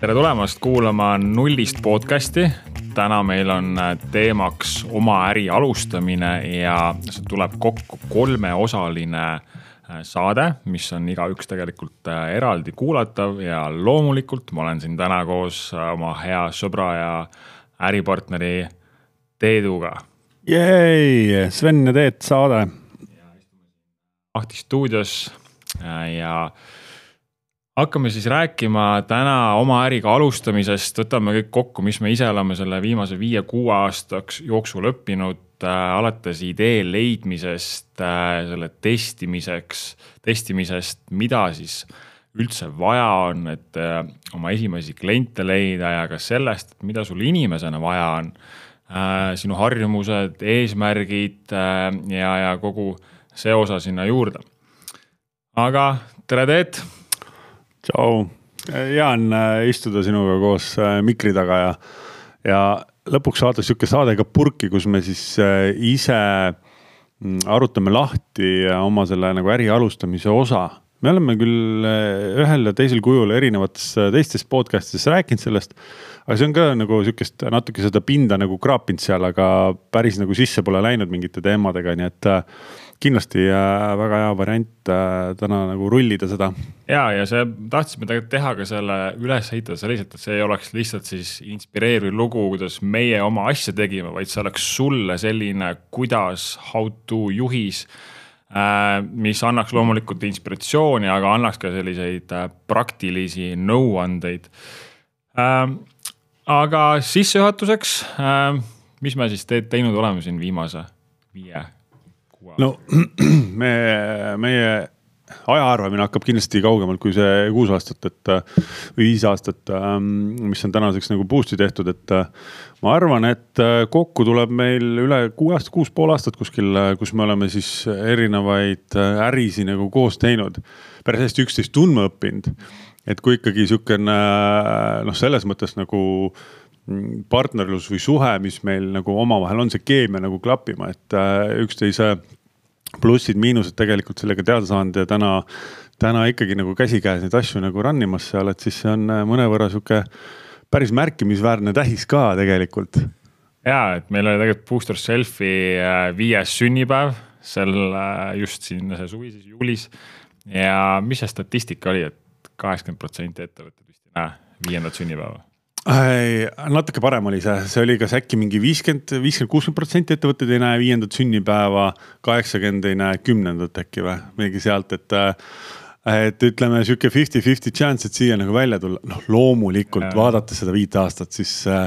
tere tulemast kuulama Nullist podcasti. täna meil on teemaks oma äri alustamine ja see tuleb kokku kolmeosaline äh, saade, mis on igaüks tegelikult äh, eraldi kuulatav ja loomulikult ma olen siin täna koos äh, oma hea sõbra ja äripartneri Teeduga. Sven ja Teet saade. Ahti stuudios ja hakkame siis rääkima täna oma äriga alustamisest, võtame kõik kokku, mis me ise oleme selle viimase viie-kuue aastaks jooksul õppinud äh,. alates idee leidmisest äh,, selle testimiseks, testimisest, mida siis üldse vaja on, et äh, oma esimesi kliente leida ja ka sellest, mida sul inimesena vaja on äh,. Sinu harjumused, eesmärgid äh, ja, ja kogu see osa sinna juurde. aga tere, Teet tšau, hea on äh, istuda sinuga koos äh, mikri taga ja, ja lõpuks saada sihuke saade ka purki, kus me siis äh, ise mm, arutame lahti oma selle nagu äri alustamise osa. me oleme küll ühel ja teisel kujul erinevates teistes podcast ides rääkinud sellest, aga see on ka nagu sihukest natuke seda pinda nagu kraapinud seal, aga päris nagu sisse pole läinud mingite teemadega, nii et kindlasti äh, väga hea variant äh, täna nagu rullida seda. ja, ja see tahtsime tegelikult teha ka selle üles ehitada selliselt, et see ei oleks lihtsalt siis inspireeriv lugu, kuidas meie oma asja tegime, vaid see oleks sulle selline, kuidas how to juhis äh, mis annaks loomulikult inspiratsiooni, aga annaks ka selliseid praktilisi nõuandeid. Aga sissejuhatuseks, mis me siis te teinud oleme siin viimase viie wow.. no me, meie aja arvamine hakkab kindlasti kaugemalt kui see kuus aastat, et või viis aastat, ähm, mis on tänaseks nagu boost'i tehtud, et ma arvan, et kokku tuleb meil üle kuue aasta, kuus pool aastat kuskil, kus me oleme siis erinevaid ärisi nagu koos teinud. päris hästi üksteist tundma õppinud, et kui ikkagi sihukene noh, selles mõttes nagu partnerlus või suhe, mis meil nagu omavahel on, see keemia nagu klappima, et äh, üksteise plussid-miinused tegelikult sellega teada saanud ja täna, täna ikkagi nagu käsikäes neid asju nagu run imas seal, et siis see on äh, mõnevõrra sihuke päris märkimisväärne tähis ka tegelikult. ja, et meil oli tegelikult Booster Selfie äh, viies sünnipäev sel just siin see suvi siis juulis. ja mis see statistika oli, et kaheksakümmend protsenti ettevõtted vist ei näe viiendat sünnipäeva. Natuke parem oli see, see oli kas äkki mingi viiskümmend, viiskümmend, kuuskümmend protsenti ettevõtteid ei näe viiendat sünnipäeva, kaheksakümmend ei näe kümnendat äkki või? Midagi sealt, et et ütleme sihuke fifty-fifty chance, et siia nagu välja tulla, noh loomulikult ja. vaadates seda viit aastat, siis äh,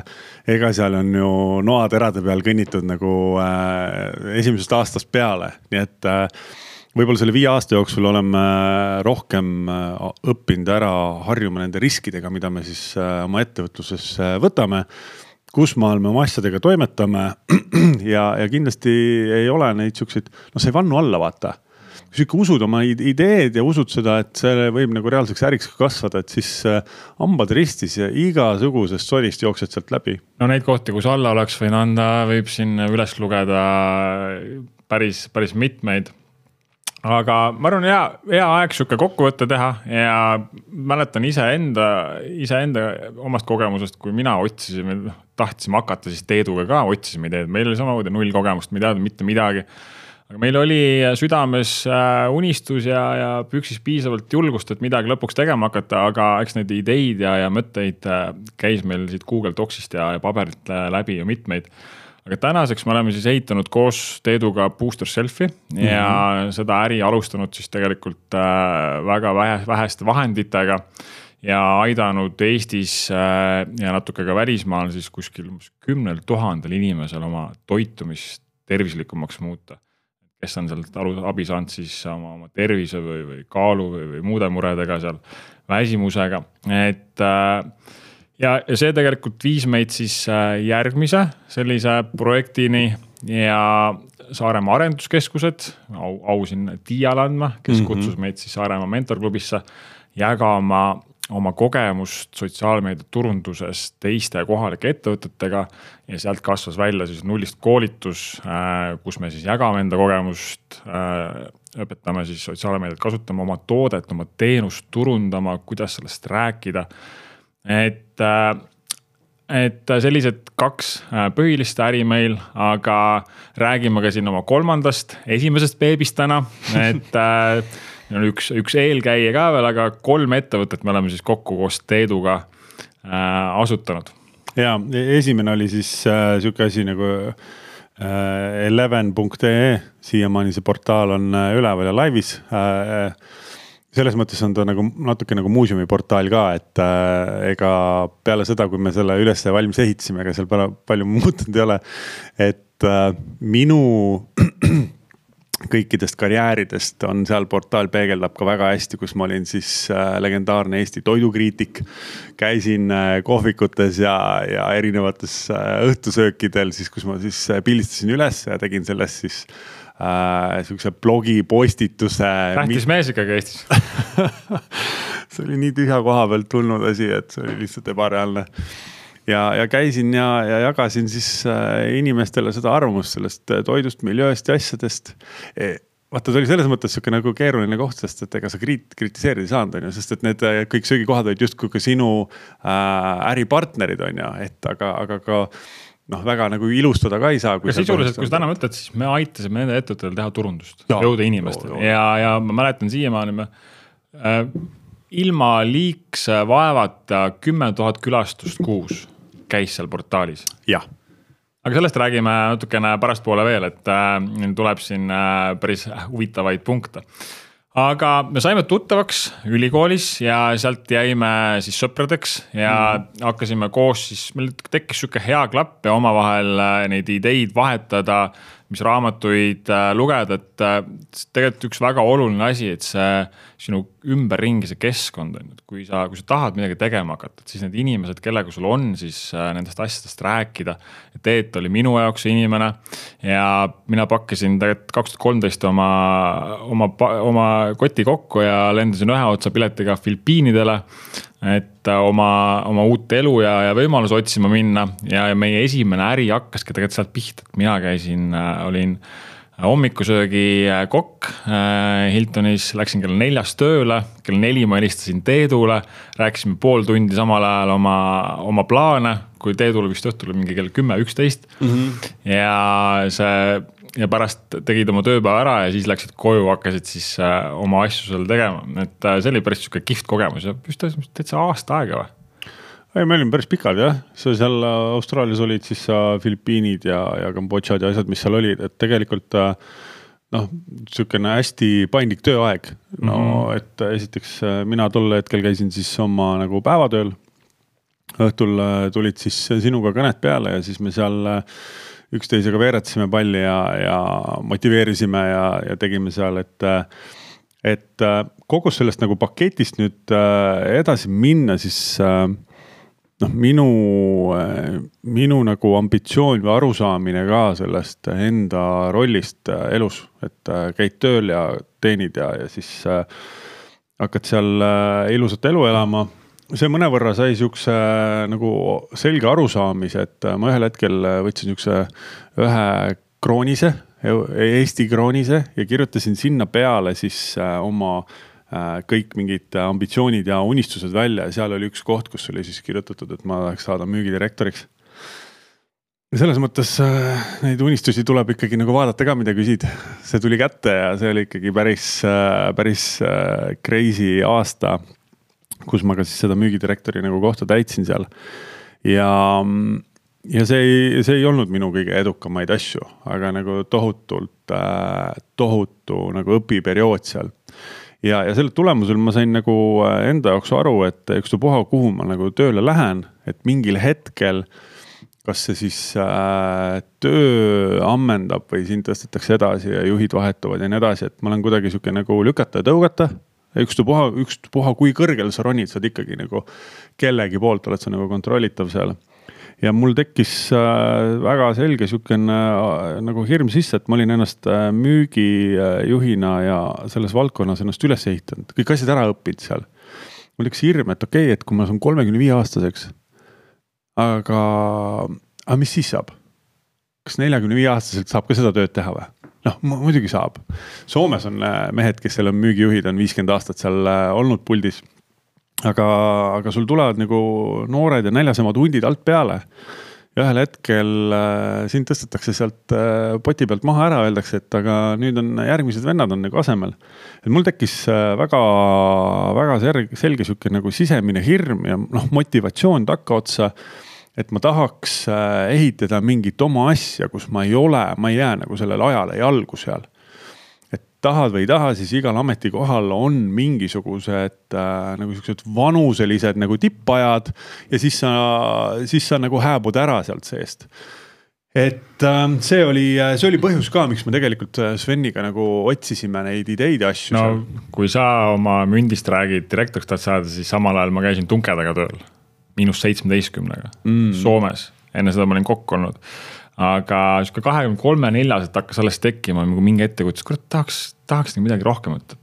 ega seal on ju noaterade peal kõnnitud nagu äh, esimesest aastast peale, nii et äh, võib-olla selle viie aasta jooksul oleme rohkem äh, õppinud ära harjuma nende riskidega, mida me siis äh, oma ettevõtluses äh, võtame. kus maal me oma asjadega toimetame ja, ja kindlasti ei ole neid siukseid, noh, sa ei vannu alla, vaata kui sa ikka usud oma ideed ja usud seda, et see võib nagu reaalseks äriks kasvada, et siis hambad ristis ja igasugusest sodist jooksed sealt läbi. no neid kohti, kus alla oleks võinud anda, võib siin üles lugeda päris, päris mitmeid aga ma arvan, hea, hea aeg sihuke kokkuvõte teha ja mäletan iseenda, iseenda omast kogemusest, kui mina otsisin, noh tahtsime hakata siis Teeduga ka otsisime ideed, meil oli samamoodi null kogemust, me ei teadnud mitte midagi. aga meil oli südames äh, unistus ja, ja püksis piisavalt julgust, et midagi lõpuks tegema hakata, aga eks neid ideid ja, ja mõtteid äh, käis meil siit Google Docsist ja, ja paberilt äh, läbi ju mitmeid aga tänaseks me oleme siis ehitanud koos Teeduga Booster Selfie mm -hmm. ja seda äri alustanud siis tegelikult äh, väga vähe, väheste vahenditega. ja aidanud Eestis äh, ja natuke ka välismaal siis kuskil kümnel tuhandel inimesel oma toitumist tervislikumaks muuta. kes on sealt abi saanud siis oma, oma tervise või, või kaalu või, või muude muredega seal, väsimusega, et äh, ja, ja see tegelikult viis meid siis äh, järgmise sellise projektini ja Saaremaa Arenduskeskused, au, au siin Tiiale andma, kes mm -hmm. kutsus meid siis Saaremaa mentorklubisse jagama oma kogemust sotsiaalmeedia turunduses teiste kohalike ettevõtetega. ja sealt kasvas välja siis nullist koolitus, kus me siis jagame enda kogemust õpetame siis sotsiaalmeediat kasutama, oma toodet, oma teenust turundama, kuidas sellest rääkida. Et, äh, et sellised kaks äh, põhilist äri meil, aga räägime ka siin oma kolmandast, esimesest beebist täna, et äh, meil on üks, üks eelkäija ka veel, aga kolm ettevõtet me oleme siis kokku koos Teeduga asutanud. ja esimene oli siis äh, sihuke asi nagu Eleven.ee, siiamaani see portaal on üleval ja laivis. Äh, selles mõttes on ta nagu natuke nagu muuseumi portaal ka, et ega peale seda, kui me selle üles valmis ehitasime, ega seal palju muutunud ei ole. et minu kõikidest karjääridest on seal portaal peegeldab ka väga hästi, kus ma olin siis äh, legendaarne Eesti toidukriitik. käisin äh, kohvikutes ja, ja erinevates äh, õhtusöökidel siis, kus ma siis äh, pildistasin üles ja tegin sellest siis äh, sihukese blogipostituse. tähtis mees ikkagi Eestis see oli nii tühja koha pealt tulnud asi, et see oli lihtsalt ebareaalne ja, ja käisin ja, ja jagasin siis äh, inimestele seda arvamust sellest äh, toidust, miljööst ja asjadest e vaata, see oli selles mõttes sihuke nagu keeruline koht, sest et ega sa kriit-, kritiseerida ei saanud, on ju, sest et need äh, kõik söögikohad olid justkui ka sinu äh, äripartnerid, on ju, et aga, aga ka noh, väga nagu ilustada ka ei saa. aga sisuliselt, kui sa täna mõtled, siis me aitasime nende ettevõtetel teha turundust, jõuda inimesteni ja, ja ma mäletan siiamaani me äh, ilma liigse vaevata kümme tuhat külastust kuus käis seal portaalis. jah aga sellest räägime natukene pärastpoole veel, et äh, tuleb siin äh, päris huvitavaid punkte. Aga me saime tuttavaks ülikoolis ja sealt jäime siis sõpradeks ja mm. hakkasime koos siis, meil tekkis sihuke hea klapp ja omavahel äh, neid ideid vahetada mis raamatuid äh, lugeda, et äh, tegelikult üks väga oluline asi, et see sinu ümberringi see keskkond on ju, et kui sa, kui sa tahad midagi tegema hakata, et siis need inimesed, kellega sul on siis äh, nendest asjadest rääkida. Teet oli minu jaoks see inimene ja mina pakkisin tegelikult kaks tuhat kolmteist oma, oma, oma koti kokku ja lendasin ühe otsa piletiga Filipiinidele et äh, oma, oma uut elu ja, ja võimalusi otsima minna. Ja, meie esimene äri hakkaski tegelikult sealt pihta, et mina käisin, äh, olin hommikusöögi äh, kokk Hiltonis, läksin kell neljast tööle, kell neli ma helistasin Teedule, rääkisime pool tundi samal ajal oma, oma plaane, kui Teedul vist õhtul mingi kell kümme, üksteist. -hmm. ja see ja pärast tegid oma tööpäeva ära ja siis läksid koju, hakkasid siis äh, oma asju seal tegema, et äh, see oli päris sihuke kihvt kogemus ja vist täitsa aasta aega või? ei, me olime päris pikad jah, sa seal äh, Austraalias olid, siis sa Filipiinid ja, ja Kambodžad ja asjad, mis seal olid, et tegelikult noh, sihukene hästi paindlik tööaeg. no mm -hmm. et esiteks mina tol hetkel käisin siis oma nagu päevatööl. õhtul tulid siis sinuga kõned peale ja siis me seal üksteisega veeretasime palli ja, ja motiveerisime ja, ja tegime seal, et. et kogu sellest nagu paketist nüüd äh, edasi minna, siis äh, noh, minu, äh, minu nagu ambitsioon või arusaamine ka sellest enda rollist elus, et käid tööl ja teenid ja, ja siis hakkad seal ilusat elu elama see mõnevõrra sai siukse äh, nagu selge arusaamise, et äh, ma ühel hetkel äh, võtsin siukse ühe kroonise, Eesti kroonise ja kirjutasin sinna peale siis oma kõik mingid ambitsioonid ja unistused välja ja seal oli üks koht, kus oli siis kirjutatud, et ma tahaks saada müügidirektoriks. ja selles mõttes neid unistusi tuleb ikkagi nagu vaadata ka, mida küsid. see tuli kätte ja see oli ikkagi päris, päris crazy aasta kus ma ka siis seda müügidirektori nagu kohta täitsin seal. ja, ja see ei, see ei olnud minu kõige edukamaid asju, aga nagu tohutult äh,, tohutu nagu õpiperiood seal. ja, ja selle tulemusel ma sain nagu äh, enda jaoks aru, et ükstapuha, kuhu ma nagu tööle lähen, et mingil hetkel kas see siis äh, töö ammendab või sind tõstetakse edasi ja juhid vahetuvad ja nii edasi, et ma olen kuidagi sihuke nagu lükata ja tõugata ükstapuha, ükspuha, kui kõrgel sa ronid, sa oled ikkagi nagu kellegi poolt oled sa nagu kontrollitav seal. ja mul tekkis äh, väga selge sihukene äh, nagu hirm sisse, et ma olin ennast äh, müügijuhina ja selles valdkonnas ennast üles ehitanud, kõik asjad ära õppinud seal mul tekkis hirm, et okei okay,, et kui ma saan kolmekümne viie aastaseks. aga, aga mis siis saab? kas neljakümne viie aastaselt saab ka seda tööd teha või? Noh, muidugi saab. Soomes on äh, mehed, kes seal on müügijuhid, on viiskümmend aastat seal äh, olnud puldis. aga, aga sul tulevad nagu noored ja näljasemad hundid alt peale ja ühel hetkel äh, sind tõstetakse sealt poti pealt maha ära, öeldakse, et aga nüüd on järgmised vennad on nagu asemel. et mul tekkis väga, väga selge, selge sihuke nagu sisemine hirm ja noh, motivatsioon takkaotsa. Et ma tahaks äh, ehitada mingit oma asja, kus ma ei ole, ma ei jää nagu sellele ajale jalgu seal tahad või ei taha, siis igal ametikohal on mingisugused äh, nagu siuksed vanuselised nagu tippajad ja siis sa, siis sa nagu hääbud ära sealt seest et äh, see oli, see oli põhjus ka, miks me tegelikult äh, Sveniga nagu otsisime neid ideid ja asju. no kui sa oma mündist räägid, direktoriks tahad saada, siis samal ajal ma käisin tunkedega tööl. Miinus seitsmeteistkümnega mm. Soomes, enne seda ma olin kokk olnud aga sihuke kahekümne kolme, neljaselt hakkas alles tekkima nagu mingi ettekujutus, kurat tahaks, tahaks nagu midagi rohkemat.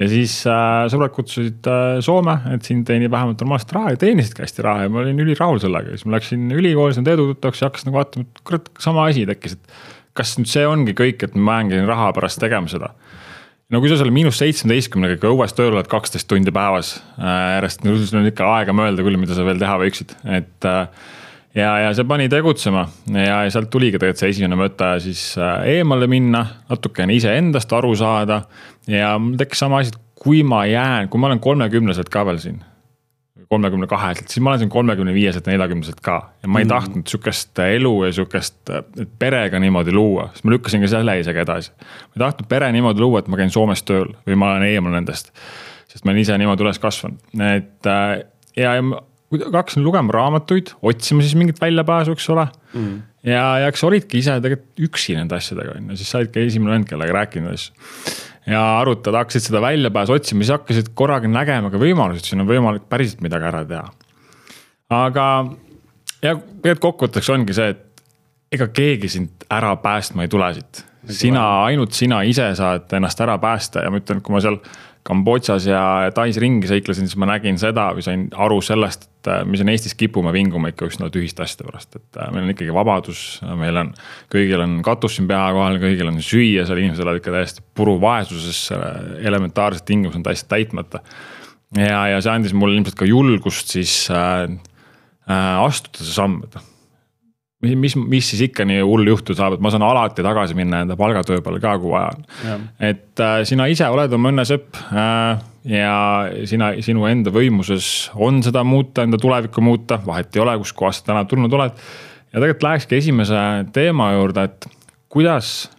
ja siis äh, sõbrad kutsusid äh, Soome, et siin teenib vähemalt normaalset raha ja teenisidki hästi raha ja ma olin ülirahul sellega, siis ma läksin ülikooli, sain Eedu tuttavaks ja hakkasin nagu vaatama, et kurat, sama asi tekkis, et. kas nüüd see ongi kõik, et ma mängin raha pärast tegema seda no kui sa selle miinus seitsmeteistkümnega ikka õues tööl oled kaksteist tundi päevas äh, järjest, no sul on ikka aega mõelda küll, mida sa veel teha võiksid, et äh, ja, ja see pani tegutsema ja sealt tuligi tegelikult see esimene mõte siis äh, eemale minna, natukene iseendast aru saada. ja mul tekkis sama asi, et kui ma jään, kui ma olen kolmekümneselt ka veel siin. Kolmekümne kaheselt, siis ma olen siin kolmekümne viieselt, neljakümneselt ka ja ma ei mm. tahtnud sihukest elu ja sihukest perega niimoodi luua, sest ma lükkasin ka selle isegi edasi. ma ei tahtnud pere niimoodi luua, et ma käin Soomes tööl või ma olen eemal nendest. sest ma olen ise niimoodi üles kasvanud, et äh, ja, ja hakkasin lugema raamatuid, otsima siis mingit väljapääsu, eks ole mm.. ja, ja eks olidki ise tegelikult üksi nende asjadega on ju, siis sa olidki esimene vend, kellega rääkinud asju. ja arutada, hakkasid seda väljapääsu otsima, siis hakkasid korraga nägema ka võimalusi, et siin on võimalik päriselt midagi ära teha. aga, ja tegelikult kokkuvõtteks ongi see, et ega keegi sind ära päästma ei tule siit. sina, ainult sina ise saad ennast ära päästa ja ma ütlen, et kui ma seal Kambodžas ja Tais ringi seiklesin, siis ma nägin seda või sain aru sellest, et äh, me siin Eestis kipume vinguma ikka üsna tühiste asjade pärast, et äh, meil on ikkagi vabadus, meil on, kõigil on katus siin pea kohal, kõigil on süüa, seal inimesed elavad ikka täiesti puru vaesuses, elementaarsed tingimused on täiesti täitmata. ja, ja see andis mulle ilmselt ka julgust siis äh, äh, astuda see samm, et mis, mis, mis siis ikka nii hullu juhtuda saab, et ma saan alati tagasi minna enda palgatöö peale ka, kui vaja on. et äh, sina ise oled oma õnnesepp äh, ja sina, sinu enda võimuses on seda muuta, enda tulevikku muuta, vahet ei ole, kuskohast sa täna tulnud oled. ja tegelikult lähekski esimese teema juurde, et kuidas,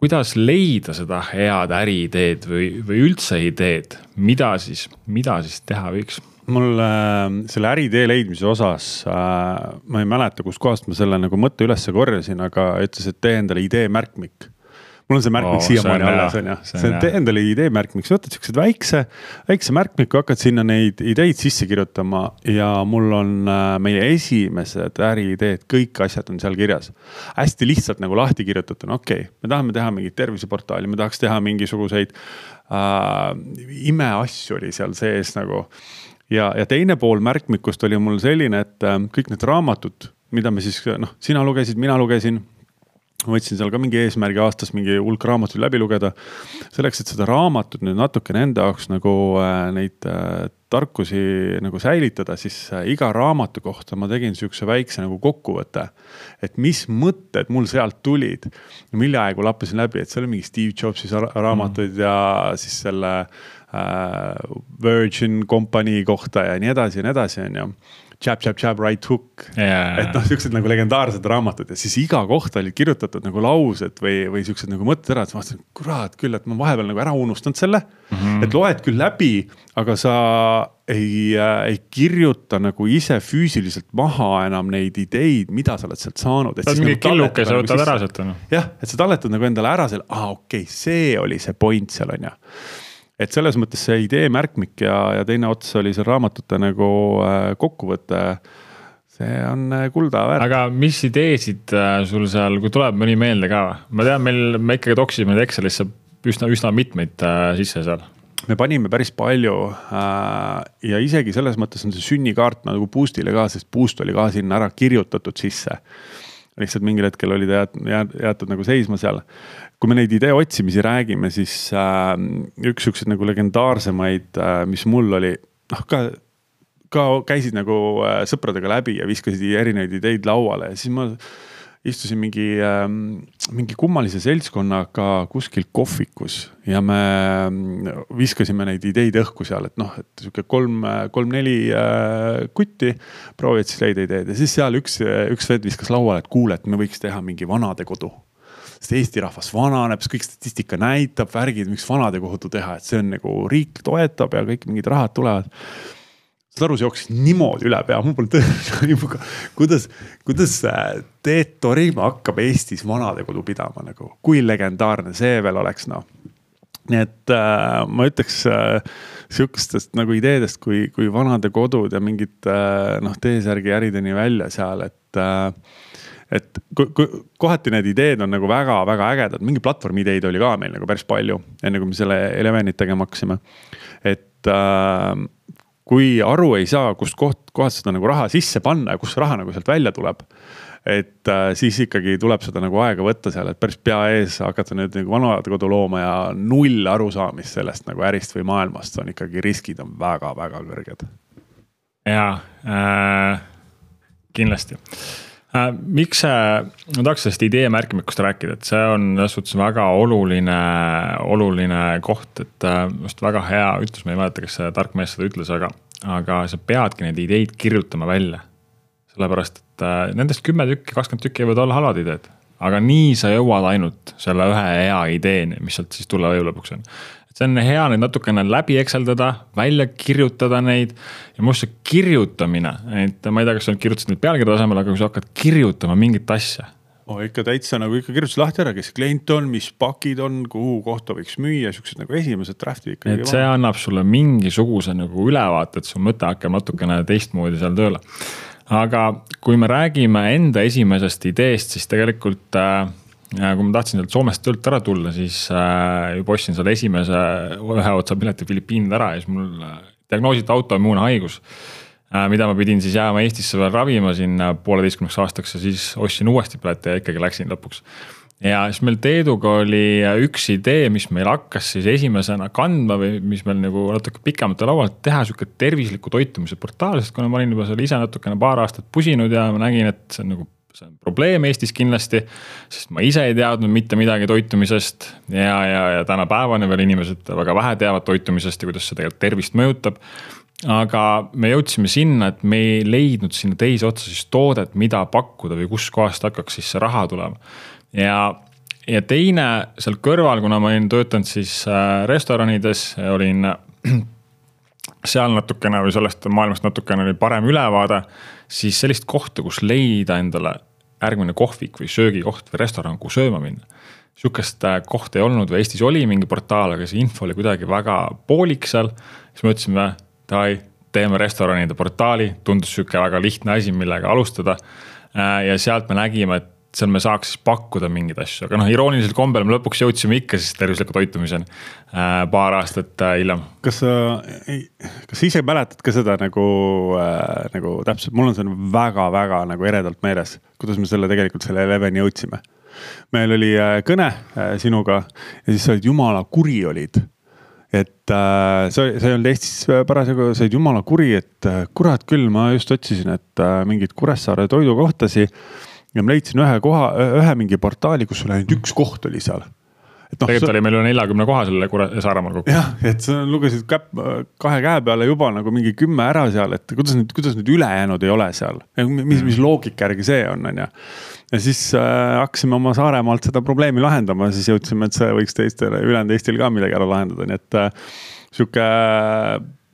kuidas leida seda head äriideed või, või üldse ideed, mida siis, mida siis teha võiks? Mul äh, selle äritee leidmise osas äh,, ma ei mäleta, kuskohast ma selle nagu mõtte üles korjasin, aga ütles, et tee endale idee märkmik mul on see märkmik oh, siiamaani alles on ju, see on tee endale idee märkmik, sa võtad siuksed väikse, väikse märkmiku, hakkad sinna neid ideid sisse kirjutama. Ja mul on äh, meie esimesed äriideed, kõik asjad on seal kirjas. hästi lihtsalt nagu lahti kirjutatud, no okei okay,, me tahame teha mingit terviseportaali, me tahaks teha mingisuguseid äh, imeasju oli seal sees nagu. Ja, ja teine pool märkmikust oli mul selline, et äh, kõik need raamatud, mida me siis noh, sina lugesid, mina lugesin ma võtsin seal ka mingi eesmärgi aastas mingi hulk raamatuid läbi lugeda. selleks, et seda raamatut nüüd natukene enda jaoks nagu äh, neid äh, tarkusi nagu säilitada, siis äh, iga raamatu kohta ma tegin sihukese väikse nagu kokkuvõtte. et mis mõtted mul sealt tulid, mille aegu lappasin läbi, et seal oli mingi Steve Jobsi raamatuid mm. ja siis selle äh, Virgin Company kohta ja nii edasi ja nii edasi, on ju jab, jab, jab, right hook yeah.. et noh, siuksed nagu legendaarsed raamatud ja siis iga kohta olid kirjutatud nagu laused või, või siuksed nagu mõtted ära, et ma vaatasin, kurat küll, et ma vahepeal nagu ära unustanud selle mm. -hmm. et loed küll läbi, aga sa ei äh,, ei kirjuta nagu ise füüsiliselt maha enam neid ideid, mida sa oled sealt saanud. sa oled mingi nagu killuke, sa võtad ära sealt on ju. jah, et sa talletad nagu endale ära selle, aa okei okay,, see oli see point seal on ju et selles mõttes see idee märkmik ja, ja teine ots oli seal raamatute nagu äh, kokkuvõte. see on äh, kulda väärt. aga mis ideesid äh, sul seal, kui tuleb mõni meelde ka, ma tean, meil, me ikkagi toksime Excelisse üsna, üsna mitmeid sisse seal. me panime päris palju ja isegi selles mõttes on see sünnikaart nagu Boost'ile ka, sest Boost oli ka sinna ära kirjutatud sisse. lihtsalt mingil hetkel oli ta jäetud, jäetud nagu seisma seal. Kui me neid idee otsimisi räägime, siis äh, üks siukseid nagu legendaarsemaid äh,, mis mul oli, noh ka ka käisid nagu äh, sõpradega läbi ja viskasid erinevaid ideid lauale ja siis ma istusin mingi äh,, mingi kummalise seltskonnaga kuskil kohvikus ja me mm, viskasime neid ideid õhku seal, et noh, et sihuke kolm, kolm-neli äh, kutti. proovivad siis leida ideed ja siis seal üks, üks vend viskas lauale, et kuule, et me võiks teha mingi vanadekodu sest Eesti rahvas vananeb, kõik statistika näitab, värgid, miks vanadekodu teha, et see on nagu riik toetab ja kõik mingid rahad tulevad see jooksis niimoodi üle pea, mul pole tõenäoliselt, kuidas, kuidas Teet Torimaa hakkab Eestis vanadekodu pidama nagu, kui legendaarne see veel oleks, noh. nii et äh, ma ütleks äh, sihukestest nagu ideedest, kui, kui vanadekodud ja mingid äh, noh, T-särgi ärideni välja seal, et äh, et kohati need ideed on nagu väga-väga ägedad, mingi platvormi ideid oli ka meil nagu päris palju, enne kui me selle Elevenit tegema hakkasime. et äh, kui aru ei saa, kust koht, kohast seda nagu raha sisse panna ja kust see raha nagu sealt välja tuleb. et äh, siis ikkagi tuleb seda nagu aega võtta seal, et päris pea ees hakata nüüd nagu vanadekodu looma ja null arusaamist sellest nagu ärist või maailmast on ikkagi riskid on väga-väga kõrged. ja äh, kindlasti. Miks see, ma tahaks sellest idee märkmikust rääkida, et see on selles suhtes väga oluline, oluline koht, et äh, just väga hea ütlus, ma ei mäleta, kes see tark mees seda ütles, aga, aga sa peadki neid ideid kirjutama välja. sellepärast, et äh, nendest kümme tükki, kakskümmend tükki võivad olla halvad ideed aga nii sa jõuad ainult selle ühe hea ideeni, mis sealt siis tulla võib lõpuks on see on hea neid natukene läbi ekseldada, välja kirjutada neid. ja minu arust see kirjutamine, et ma ei tea, kas sa nüüd kirjutasid neid pealkirja tasemel, aga kui sa hakkad kirjutama mingit asja oh,. ikka täitsa nagu ikka kirjutasid lahti ära, kes klient on, mis pakid on, kuhu kohta võiks müüa, siuksed nagu esimesed draft'id ikka. et see annab sulle mingisuguse nagu ülevaate, et su mõte hakkab natukene teistmoodi seal tööle. aga kui me räägime enda esimesest ideest, siis tegelikult äh, ja kui ma tahtsin sealt Soomest töölt ära tulla, siis äh, juba ostsin selle esimese ühe otsa pileti Filipiinid ära ja siis mul äh, diagnoositi autoimmuunhaigus äh,. mida ma pidin siis jääma Eestisse veel ravima siin pooleteistkümneks aastaks ja siis ostsin uuesti pileti ja ikkagi läksin lõpuks. ja siis meil Teeduga oli üks idee, mis meil hakkas siis esimesena kandma või mis meil nagu natuke pikemalt laual, teha sihuke tervisliku toitumise portaal, sest kuna ma olin juba seal ise natukene paar aastat pusinud ja ma nägin, et see on nagu see on probleem Eestis kindlasti, sest ma ise ei teadnud mitte midagi toitumisest ja, ja, ja tänapäevani veel inimesed väga vähe teavad toitumisest ja kuidas see tegelikult tervist mõjutab. aga me jõudsime sinna, et me ei leidnud sinna teise otsa siis toodet, mida pakkuda või kuskohast hakkaks siis see raha tulema. ja, ja teine seal kõrval, kuna ma olin töötanud siis äh, restoranides, olin seal natukene või sellest maailmast natukene oli parem ülevaade, siis sellist kohta, kus leida endale järgmine kohvik või söögikoht või restoran, kuhu sööma minna. sihukest äh, kohta ei olnud või Eestis oli mingi portaal, aga see info oli kuidagi väga poolik seal. siis mõtlesime, davai, teeme restoranide portaali, tundus sihuke väga lihtne asi, millega alustada. Äh, ja sealt me nägime, et seal me saaks siis pakkuda mingeid asju, aga noh, iroonilisel kombel me lõpuks jõudsime ikka siis tervisliku toitumiseni äh, paar aastat äh, hiljem. kas sa, kas sa ise mäletad ka seda nagu äh,, nagu täpselt, mul on see väga-väga nagu eredalt meeles, kuidas me selle tegelikult selle Eleveni jõudsime. meil oli äh, kõne äh, sinuga ja siis sa olid jumala kuri olid et äh, sa, sa ei olnud Eestis parasjagu, sa olid jumala kuri, et äh, kurat küll, ma just otsisin, et äh, mingeid Kuressaare toidukohtasi ja ma leidsin ühe koha, ühe mingi portaali, kus sul ainult üks koht oli seal. No, tegelikult oli meil üle neljakümne koha selle Saaremaal kokku. jah, et sa lugesid käpp kahe käe peale juba nagu mingi kümme ära seal, et kuidas nüüd, kuidas nüüd ülejäänud ei ole seal. mis, mis loogika järgi see on, on ju. ja siis äh, hakkasime oma Saaremaalt seda probleemi lahendama, siis jõudsime, et see võiks teistele, ülejäänud Eestil ka midagi ära lahendada, nii et äh, sihuke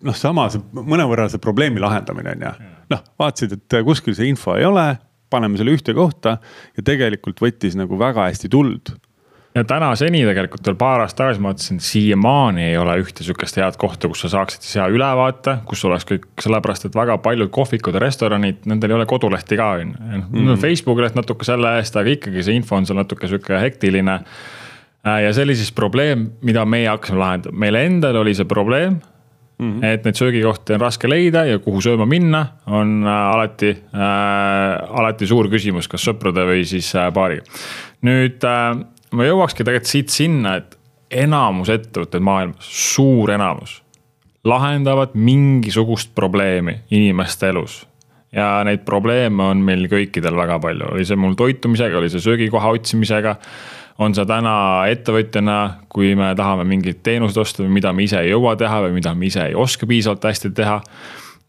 noh, sama see mõnevõrra see probleemi lahendamine on ju. noh, vaatasid, et kuskil see info ei ole, paneme selle ühte kohta ja tegelikult võttis nagu väga hästi tuld. Ja tänaseni tegelikult veel paar aastat tagasi ma vaatasin, siiamaani ei ole ühte sihukest head kohta, kus sa saaksid siis hea ülevaate, kus oleks kõik, sellepärast et väga paljud kohvikud ja restoranid, nendel ei ole kodulehti ka on ju. noh, Facebooki leht natuke selle eest, aga ikkagi see info on seal natuke sihuke hektiline. Ja see oli siis probleem, mida meie hakkasime lahendama, meil endal oli see probleem Mm -hmm. et neid söögikohti on raske leida ja kuhu sööma minna, on alati äh,, alati suur küsimus, kas sõprade või siis äh, paariga. nüüd äh, ma jõuakski tegelikult siit sinna, et enamus ettevõtted maailmas, suur enamus, lahendavad mingisugust probleemi inimeste elus. ja neid probleeme on meil kõikidel väga palju, oli see mul toitumisega, oli see söögikoha otsimisega on see täna ettevõtjana, kui me tahame mingeid teenuseid osta või mida me ise ei jõua teha või mida me ise ei oska piisavalt hästi teha.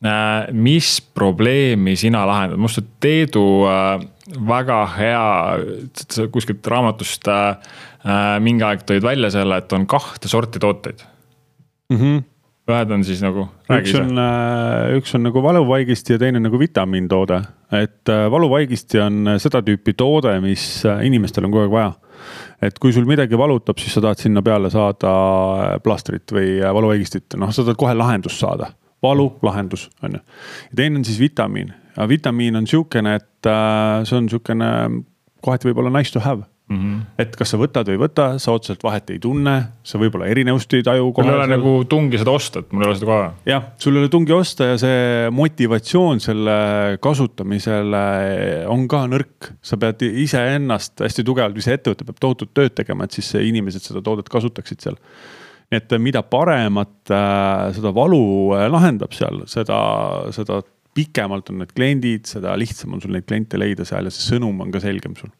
Äh, mis probleemi sina lahendad, minu arust Teedu äh, väga hea, kuskilt raamatust äh, mingi aeg tõid välja selle, et on kahte sorti tooteid mm. -hmm ühed on siis nagu. üks on, üks on nagu valuvaigisti ja teine nagu vitamiintoode, et valuvaigisti on seda tüüpi toode, mis inimestel on kogu aeg vaja et kui sul midagi valutab, siis sa tahad sinna peale saada plastrit või valuvaigistit, noh, sa tahad kohe lahendust saada. valu, lahendus, on ju. ja teine on siis vitamiin, vitamiin on sihukene, et äh, see on sihukene kohati võib-olla nice to have Mm -hmm. et kas sa võtad või ei võta, sa otseselt vahet ei tunne, sa võib-olla erinevust ei taju. mul ei ole nagu tungi seda osta, et mul ei ole seda kohe. jah, sul ei ole tungi osta ja see motivatsioon selle kasutamisele on ka nõrk. sa pead iseennast hästi tugevalt või see ettevõte peab tohutut tööd tegema, et siis inimesed seda toodet kasutaksid seal. nii et mida paremat äh, seda valu äh, lahendab seal, seda, seda pikemalt on need kliendid, seda lihtsam on sul neid kliente leida seal ja see sõnum on ka selgem sul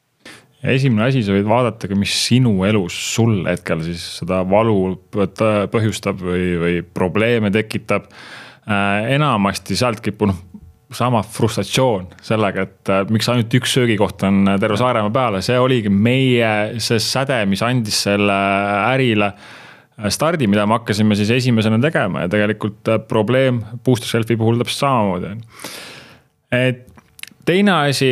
ja esimene asi, sa võid vaadata ka, mis sinu elus sul hetkel siis seda valu põhjustab või, või probleeme tekitab äh,. enamasti sealt kipub noh, sama frustratsioon sellega, et äh, miks ainult üks söögikoht on terve Saaremaa peale, see oligi meie see säde, mis andis selle ärile äh, stardi, mida me hakkasime siis esimesena tegema ja tegelikult probleem booster shelf'i puhul täpselt samamoodi on. et teine asi,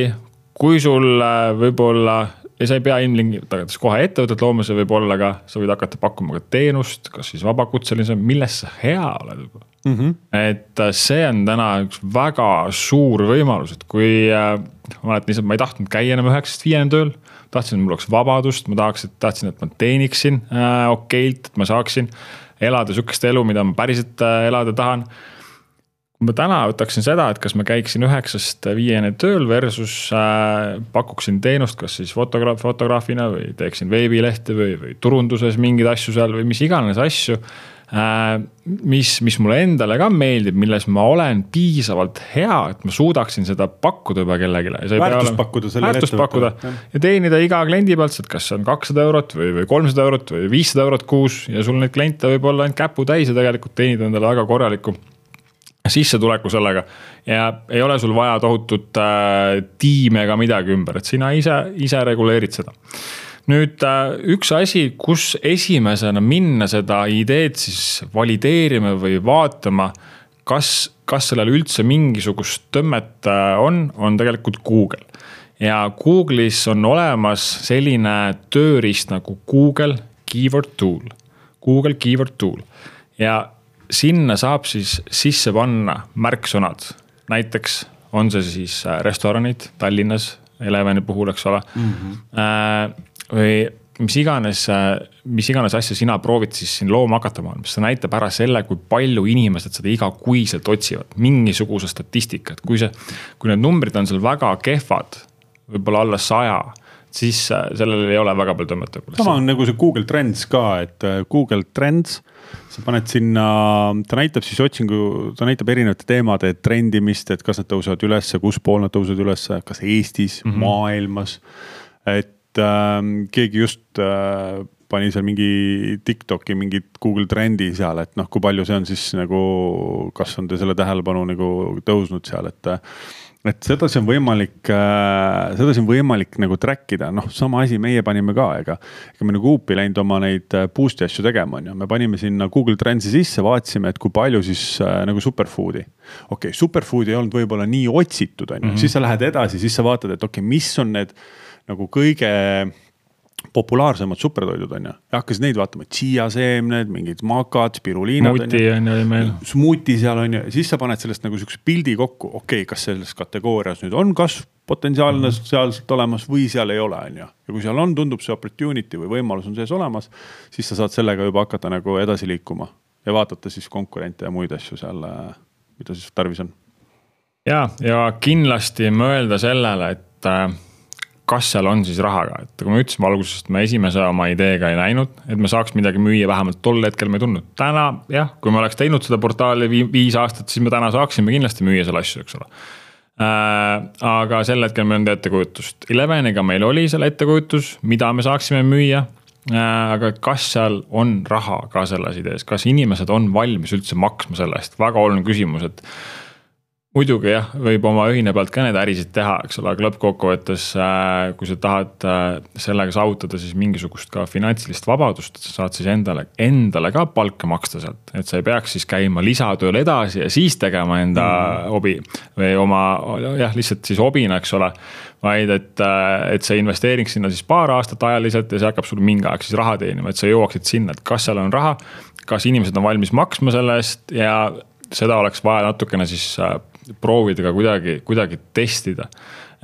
kui sul äh, võib-olla ja sa ei pea ilmtingimata kohe ettevõtet looma, see võib olla ka, sa võid hakata pakkuma ka teenust, kas siis vabakutseline, milles sa hea oled võib-olla mm. -hmm. et äh, see on täna üks väga suur võimalus, et kui äh,, ma mäletan lihtsalt, ma ei tahtnud käia enam üheksast viieni tööl. tahtsin, et mul oleks vabadust, ma tahaks, et tahtsin, et ma teeniksin äh, okeilt, et ma saaksin elada sihukest elu, mida ma päriselt äh, elada tahan kui ma täna võtaksin seda, et kas ma käiksin üheksast viieni tööl versus äh, pakuksin teenust, kas siis fotograaf, fotograafina või teeksin veebilehte või, või turunduses mingeid asju seal või mis iganes asju äh,. mis, mis mulle endale ka meeldib, milles ma olen piisavalt hea, et ma suudaksin seda pakkuda juba kellelegi. väärtust pakkuda sellele väärtust pakkuda ja teenida iga kliendi pealt, et kas see on kakssada eurot või, või kolmsada eurot või viissada eurot kuus ja sul neid kliente võib olla ainult käputäis ja tegelikult teenida endale väga korralikku sissetuleku sellega. ja ei ole sul vaja tohutut äh, tiimi ega midagi ümber, et sina ise, ise reguleerid seda. nüüd äh, üks asi, kus esimesena minna seda ideed siis valideerima või vaatama, kas, kas sellel üldse mingisugust tõmmet äh, on, on tegelikult Google. ja Google'is on olemas selline tööriist nagu Google Keyword Tool, Google Keyword Tool ja sinna saab siis sisse panna märksõnad, näiteks on see siis äh, restoranid Tallinnas, Elevani puhul, eks ole mm. -hmm. või mis iganes, äh, mis iganes asja sina proovid siis siin looma hakata maailmas, see näitab ära selle, kui palju inimesed seda igakuiselt otsivad, mingisuguse statistikat, kui see, kui need numbrid on seal väga kehvad, võib-olla alla saja siis sellel ei ole väga palju tõmmata. sama on nagu see Google Trends ka, et Google Trends sa paned sinna, ta näitab siis otsingu, ta näitab erinevate teemade trendimist, et kas nad tõusevad ülesse, kus pool nad tõusevad ülesse, kas Eestis mm, -hmm. maailmas. et äh, keegi just äh, pani seal mingi Tiktoki mingit Google trendi seal, et noh, kui palju see on siis nagu, kas on te selle tähelepanu nagu tõusnud seal, et et sedasi on võimalik äh,, sedasi on võimalik nagu track ida, noh, sama asi meie panime ka, ega. ega me nagu huupi läinud oma neid äh, boost'i asju tegema, on ju, me panime sinna Google Trends'i sisse, vaatasime, et kui palju siis äh, nagu superfood'i. okei okay,, superfood ei olnud võib-olla nii otsitud, on ju, mhm. siis sa lähed edasi, siis sa vaatad, et okei okay,, mis on need nagu kõige populaarsemad supertoidud on ju, ja hakkasid neid vaatama, tsiiaseemned, mingid makad, spiruliinad. smuuti on ju meil. smuuti seal on ju, siis sa paned sellest nagu sihukese pildi kokku, okei okay,, kas selles kategoorias nüüd on kasv potentsiaalne mm -hmm. sealselt olemas või seal ei ole, on ju. ja kui seal on, tundub see opportunity või võimalus on sees olemas, siis sa saad sellega juba hakata nagu edasi liikuma ja vaadata siis konkurente ja muid asju seal, mida siis tarvis on. ja, ja kindlasti mõelda sellele, et äh, kas seal on siis raha ka, et kui me ütlesime alguses, et me esimese oma ideega ei näinud, et me saaks midagi müüa, vähemalt tol hetkel me ei tundnud. täna jah, kui me oleks teinud seda portaali viis aastat, siis me täna saaksime kindlasti müüa selle asju, eks ole äh,. aga sel hetkel meil ei olnud ettekujutust, Eleveniga meil oli seal ettekujutus, mida me saaksime müüa äh,. aga kas seal on raha ka selles idees, kas inimesed on valmis üldse maksma selle eest, väga oluline küsimus, et muidugi jah, võib oma öine pealt ka neid ärisid teha, eks ole, aga lõppkokkuvõttes äh, kui sa tahad äh, sellega saavutada siis mingisugust ka finantsilist vabadust, et sa saad siis endale, endale ka palka maksta sealt. et sa ei peaks siis käima lisatööl edasi ja siis tegema enda mm. hobi või oma jah, lihtsalt siis hobina, eks ole. vaid et, äh, et sa investeering sinna siis paar aastat ajaliselt ja see hakkab sul mingi aeg siis raha teenima, et sa jõuaksid sinna, et kas seal on raha. kas inimesed on valmis maksma selle eest ja seda oleks vaja natukene siis proovida ka kuidagi, kuidagi testida.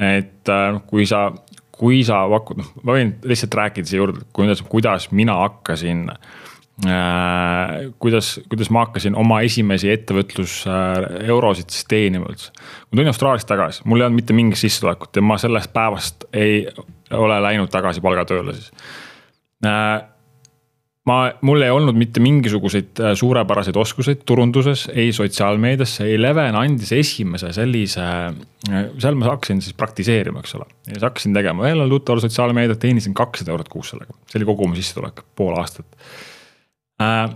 et äh, kui sa, kui sa pakud, noh, ma võin lihtsalt rääkida siia juurde, kuidas, kuidas mina hakkasin äh,. kuidas, kuidas ma hakkasin oma esimesi ettevõtlus äh, siis teenima üldse. ma tulin Austraaliast tagasi, mul ei olnud mitte mingit sissetulekut ja ma sellest päevast ei ole läinud tagasi palgatööle siis ma, mul ei olnud mitte mingisuguseid äh, suurepäraseid oskuseid turunduses, ei sotsiaalmeedias, Eleven andis esimese sellise, äh, seal ma hakkasin siis praktiseerima, eks ole. ja siis hakkasin tegema, ühel ajal tuttaval sotsiaalmeediat, teenisin kakssada eurot kuus sellega, see oli kogu mu sissetulek, pool aastat. Äh,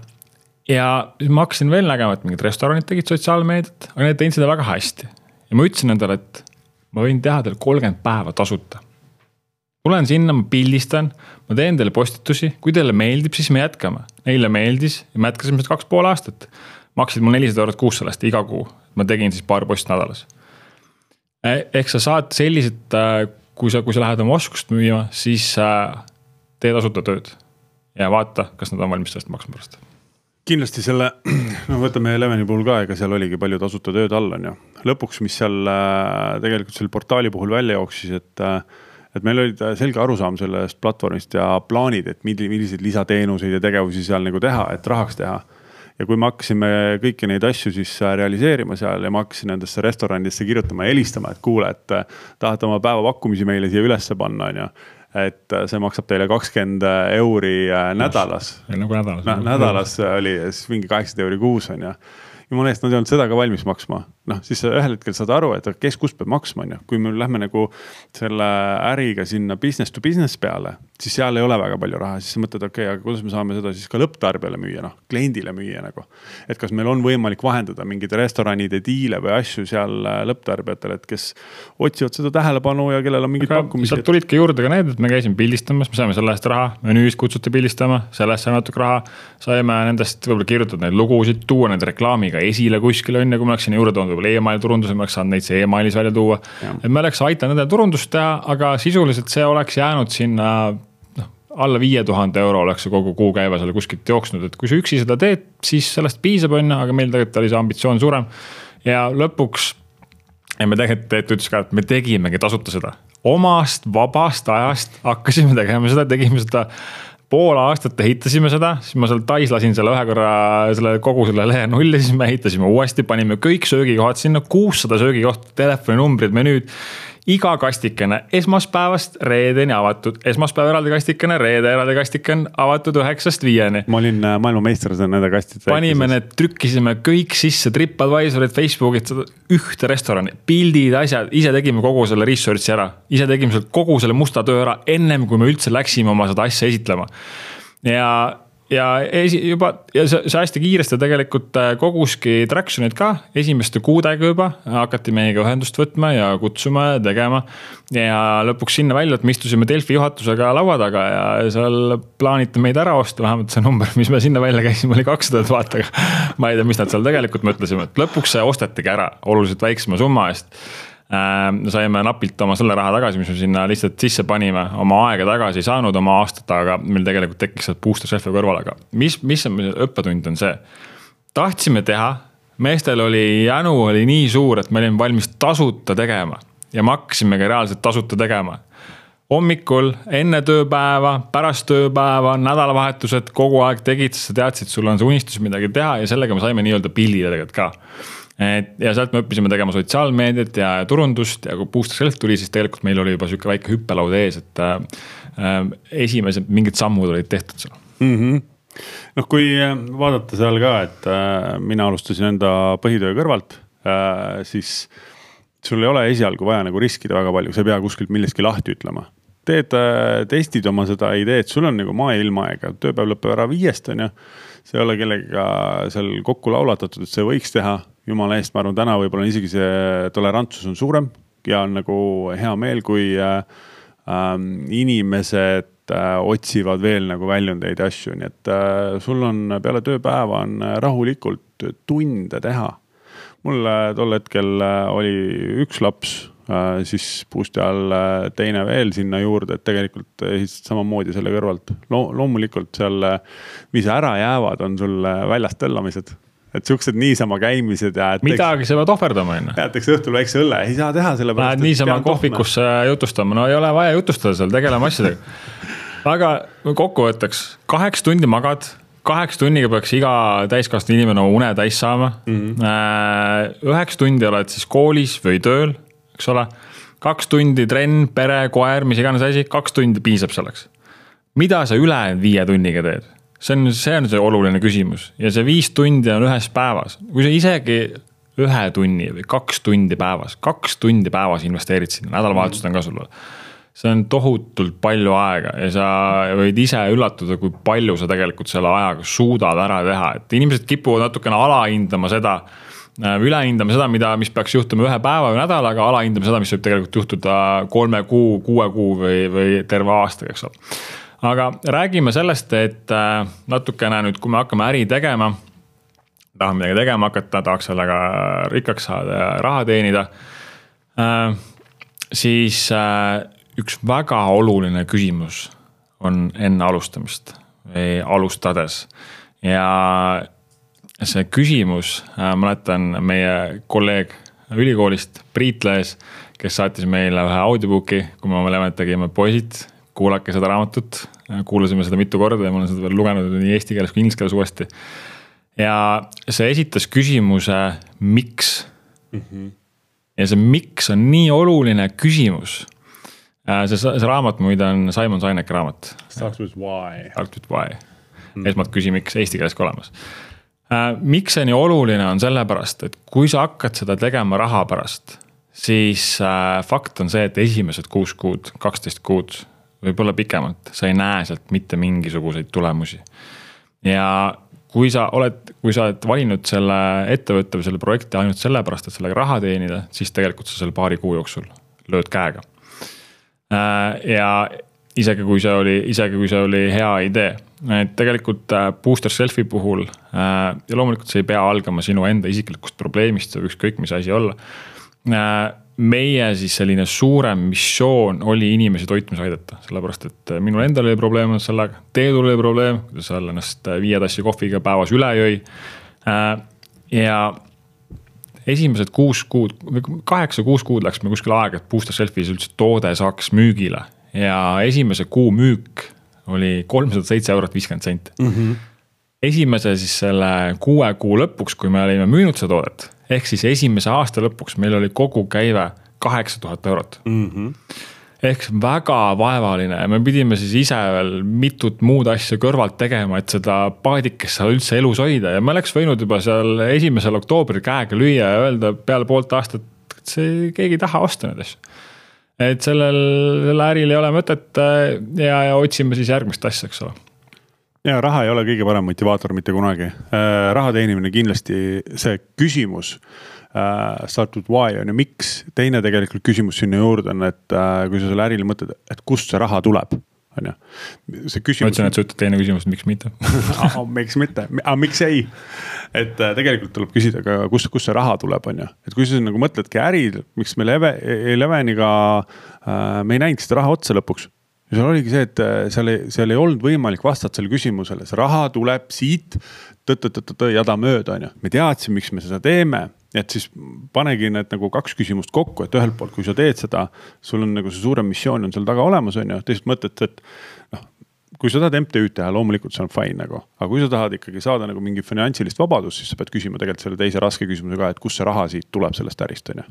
ja siis ma hakkasin veel nägema, et mingid restoranid tegid sotsiaalmeediat, aga need tegid seda väga hästi. ja ma ütlesin endale, et ma võin teha teile kolmkümmend päeva tasuta tulen sinna, ma pildistan, ma teen teile postitusi, kui teile meeldib, siis me jätkame. Neile meeldis ja me jätkasime seda kaks pool aastat. maksid mulle nelisada eurot kuus sellest iga kuu, ma tegin siis paar posti nädalas. E, ehk sa saad sellised, äh, kui sa, kui sa lähed oma oskust müüma, siis äh, tee tasuta tööd. ja vaata, kas nad on valmis sellest maksma pärast kindlasti selle, noh, võtame Eleveni puhul ka, ega seal oligi palju tasuta tööd all, on ju. lõpuks, mis seal äh, tegelikult selle portaali puhul välja jooksis, et et meil olid äh, selge arusaam sellest platvormist ja plaanid, et milliseid lisateenuseid ja tegevusi seal nagu teha, et rahaks teha. ja kui me hakkasime kõiki neid asju siis äh, realiseerima seal ja ma hakkasin nendesse restoranidesse kirjutama ja helistama, et kuule, et äh, tahate oma päevapakkumisi meile siia ülesse panna, on ju et see maksab teile kakskümmend euri nädalas. nagu nädalas Nä,. nädalas oli siis mingi kaheksasada euri kuus on ju jumala eest, nad ei olnud seda ka valmis maksma. Noh, siis sa ühel hetkel saad aru, et kes kust peab maksma, on ju, kui me lähme nagu selle äriga sinna business to business peale, siis seal ei ole väga palju raha, siis sa mõtled, okei okay,, aga kuidas me saame seda siis ka lõpptarbijale müüa, noh, kliendile müüa nagu. et kas meil on võimalik vahendada mingeid restoranide diile või asju seal äh, lõpptarbijatele, et kes otsivad seda tähelepanu ja kellel on mingid pakkumised. sealt tulidki juurde ka need, et me käisime pildistamas, me saime selle eest raha, menüüst kutsuti pildistama, selle eest saime natuke raha. saime nendest võib-olla kirjutada neid lugusid, tuua neid reklaamiga ka esile kuskil on ju, kui ma oleks sinna juurde toonud võib-olla emaili turunduse, ma oleks saanud neid e-mailis välja tuua. et me oleks aidanud nendele turundust teha, aga sisuliselt see oleks jäänud sinna noh, alla viie tuhande euro oleks see kogu kuukäive seal kuskilt jooksnud, et kui sa üksi seda teed, siis sellest piisab, on ju, aga meil tegelikult oli see ambitsioon suurem. ja lõpuks, ja me tegelikult, Teet ütles ka, et me tegimegi tasuta seda. omast vabast ajast hakkasime tegema seda, tegime seda pool aastat ehitasime seda, siis ma seal Tais lasin selle ühe korra selle kogu selle lehe nulli, siis me ehitasime uuesti, panime kõik söögikohad sinna, kuussada söögikohta, telefoninumbrid, menüüd iga kastikene esmaspäevast reedeni avatud, esmaspäev eraldi kastikene, reede eraldi kastikene avatud üheksast viieni. ma olin äh, maailmameister nende kastide. panime need, trükkisime kõik sisse, Tripadvisorid, Facebookid, ühte restorani, pildid, asjad, ise tegime kogu selle research'i ära. ise tegime seal kogu selle musta töö ära, ennem kui me üldse läksime oma seda asja esitlema. ja ja esi-, juba ja see, see hästi kiiresti tegelikult äh, koguski traction'it ka, esimeste kuudega juba hakati meiega ühendust võtma ja kutsuma ja tegema. ja lõpuks sinna välja, et me istusime Delfi juhatusega laua taga ja seal plaaniti meid ära osta, vähemalt see number, mis me sinna välja käisime, oli kakssada tuhat, aga ma ei tea, mis nad seal tegelikult mõtlesime, et lõpuks see ostetigi ära oluliselt väiksema summa eest. Saime napilt oma selle raha tagasi, mis me sinna lihtsalt sisse panime, oma aega tagasi ei saanud oma aastatega, meil tegelikult tekkis sealt booster shelf'i kõrval, aga mis, mis on õppetund, on see. tahtsime teha, meestel oli jänu oli nii suur, et me olime valmis tasuta tegema ja me hakkasime ka reaalselt tasuta tegema hommikul, enne tööpäeva, pärast tööpäeva, nädalavahetused kogu aeg tegid, sest sa teadsid, sul on see unistus midagi teha ja sellega me saime nii-öelda pilli tegelikult ka. Et ja sealt me õppisime tegema sotsiaalmeediat ja turundust ja kui Booster Self tuli, siis tegelikult meil oli juba sihuke väike hüppelaud ees, et äh, esimesed mingid sammud olid tehtud seal mm. -hmm noh, kui äh, vaadata seal ka, et äh, mina alustasin enda põhitöö kõrvalt äh,, siis sul ei ole esialgu vaja nagu riskida väga palju, sa ei pea kuskilt millestki lahti ütlema teed, äh, testid oma seda ideed, sul on nagu maa ja ilmaaega, tööpäev lõpeb ära viiest, on ju. see ei ole kellegagi seal kokku laulatatud, et see võiks teha, jumala eest, ma arvan, täna võib-olla isegi see tolerantsus on suurem ja on nagu hea meel, kui äh, äh, inimesed äh, otsivad veel nagu väljundeid ja asju, nii et äh, sul on peale tööpäeva on rahulikult tunde teha. mul tol hetkel äh, oli üks laps Äh, siis boost'i all äh, teine veel sinna juurde, et tegelikult ehitasid samamoodi selle kõrvalt Lo. loomulikult seal, mis ära jäävad, on sul väljas tõllamised et siuksed niisama käimised ja. midagi sa pead ohverdama, on ju. jäetakse õhtul väikse õlle, ei saa teha sellepärast. Lähed niisama kohvikusse jutustama, no ei ole vaja jutustada seal, tegeleme asjadega. aga kokkuvõtteks, kaheksa tundi magad, kaheksa tunniga peaks iga täiskasvanud inimene oma une täis saama mm. -hmm. üheksa tundi oled siis koolis või tööl eks ole. kaks tundi trenn, pere, koer, mis iganes asi, kaks tundi piisab selleks. mida sa ülejäänud viie tunniga teed? See on, see on see oluline küsimus. Ja see viis tundi on ühes päevas, kui sa isegi ühe tunni või kaks tundi päevas, kaks tundi päevas investeerid sinna, nädalavahetused on ka sul see on tohutult palju aega ja sa võid ise üllatuda, kui palju sa tegelikult selle ajaga suudad ära teha, et inimesed kipuvad natukene alahindama seda Äh, ülehindame seda, mida, mis peaks juhtuma ühe päeva või nädalaga, alahindame seda, mis võib tegelikult juhtuda kolme kuu, kuue kuu või, või terve aastaga, eks ole. Aga räägime sellest, et äh, natukene nüüd, kui me hakkame äri tegema, tahame midagi tegema hakata, tahaks sellega rikkaks saada ja raha teenida. Äh, siis üks väga oluline küsimus on enne alustamist või alustades ja see küsimus, äh, mäletan meie kolleeg ülikoolist, Priit Lees, kes saatis meile ühe audiobook'i, kui me mõlemad tegime poisid, kuulake seda raamatut. Kuulasime seda mitu korda ja ma olen seda veel lugenud nii eesti keeles kui inglise keeles uuesti. ja see esitas küsimuse, miks mm. -hmm. ja see miks on nii oluline küsimus. Äh, see, see raamat muide on Simon Sineki raamat. Starts with why. Starts with why mm, -hmm. esmalt küsi, miks eesti keeles ka olemas Äh, miks see nii oluline on, sellepärast et kui sa hakkad seda tegema raha pärast, siis äh, fakt on see, et esimesed kuus kuud, kaksteist kuud, võib-olla pikemalt, sa ei näe sealt mitte mingisuguseid tulemusi. ja kui sa oled, kui sa oled valinud selle ettevõtte või selle projekti ainult sellepärast, et sellega raha teenida, siis tegelikult sa selle paari kuu jooksul lööd käega. Äh, ja isegi kui see oli, isegi kui see oli hea idee et tegelikult äh, booster selfie puhul äh, ja loomulikult see ei pea algama sinu enda isiklikust probleemist, see võib ükskõik mis asi olla. Äh, meie siis selline suurem missioon oli inimesi toitmise aidata, sellepärast et minul endal oli probleem sellega, Teedul oli probleem, kuidas seal ennast viie tassi kohviga päevas üle jõi. ja esimesed kuus kuud kaheksa-kuus kuud läks meil kuskil aega, et booster selfie's üldse toode saaks müügile ja esimese kuu müük oli kolmsada seitse eurot viiskümmend senti mm. -hmm. esimese siis selle kuue kuu lõpuks, kui me olime müünud seda toodet, ehk siis esimese aasta lõpuks meil oli kogukäive kaheksa tuhat eurot. Mm. -hmm ehk väga vaevaline. Me pidime siis ise veel mitut muud asja kõrvalt tegema, et seda paadikest seal üldse elus hoida. Ja me oleks võinud juba seal esimesel oktoobril käega lüüa ja öelda peale poolt aastat, et see, keegi ei taha osta neid asju. Et sellel, sellel äril ei ole mõtet äh, ja, ja otsime siis järgmist asja, eks ole ja raha ei ole kõige parem motivaator mitte kunagi. Äh, raha teenimine kindlasti see küsimus uh,. Start with why on ju, miks, teine tegelikult küsimus sinna juurde on, et uh, kui sa selle ärile mõtled, et kust see raha tuleb. on ju. see küsimus. ma ütlesin, et sa ütled teine küsimus, miks mitte miks mitte, aga miks ei? et äh, tegelikult tuleb küsida ka, kust, kust see raha tuleb, on ju, et kui sa nagu mõtledki äri, miks me Leve, Eleveniga äh,, me ei näinud seda raha otsa lõpuks ja seal oligi see, et äh, seal ei, seal ei olnud võimalik vastata sellele küsimusele, see raha tuleb siit tõtt-tõtt-tõtt jada mööda, on ju. me teadsime, miks me seda teeme, et siis panegi need nagu kaks küsimust kokku, et ühelt poolt, kui sa teed seda, sul on nagu see suurem missioon on seal taga olemas, on ju, teiselt mõtet, et noh kui sa tahad MTÜ-d teha, loomulikult see on fine nagu, aga kui sa tahad ikkagi saada nagu mingi finantsilist vabadust, siis sa pead küsima tegelikult selle teise raske küsimuse ka, et kust see raha siit tuleb sellest ärist, on ju.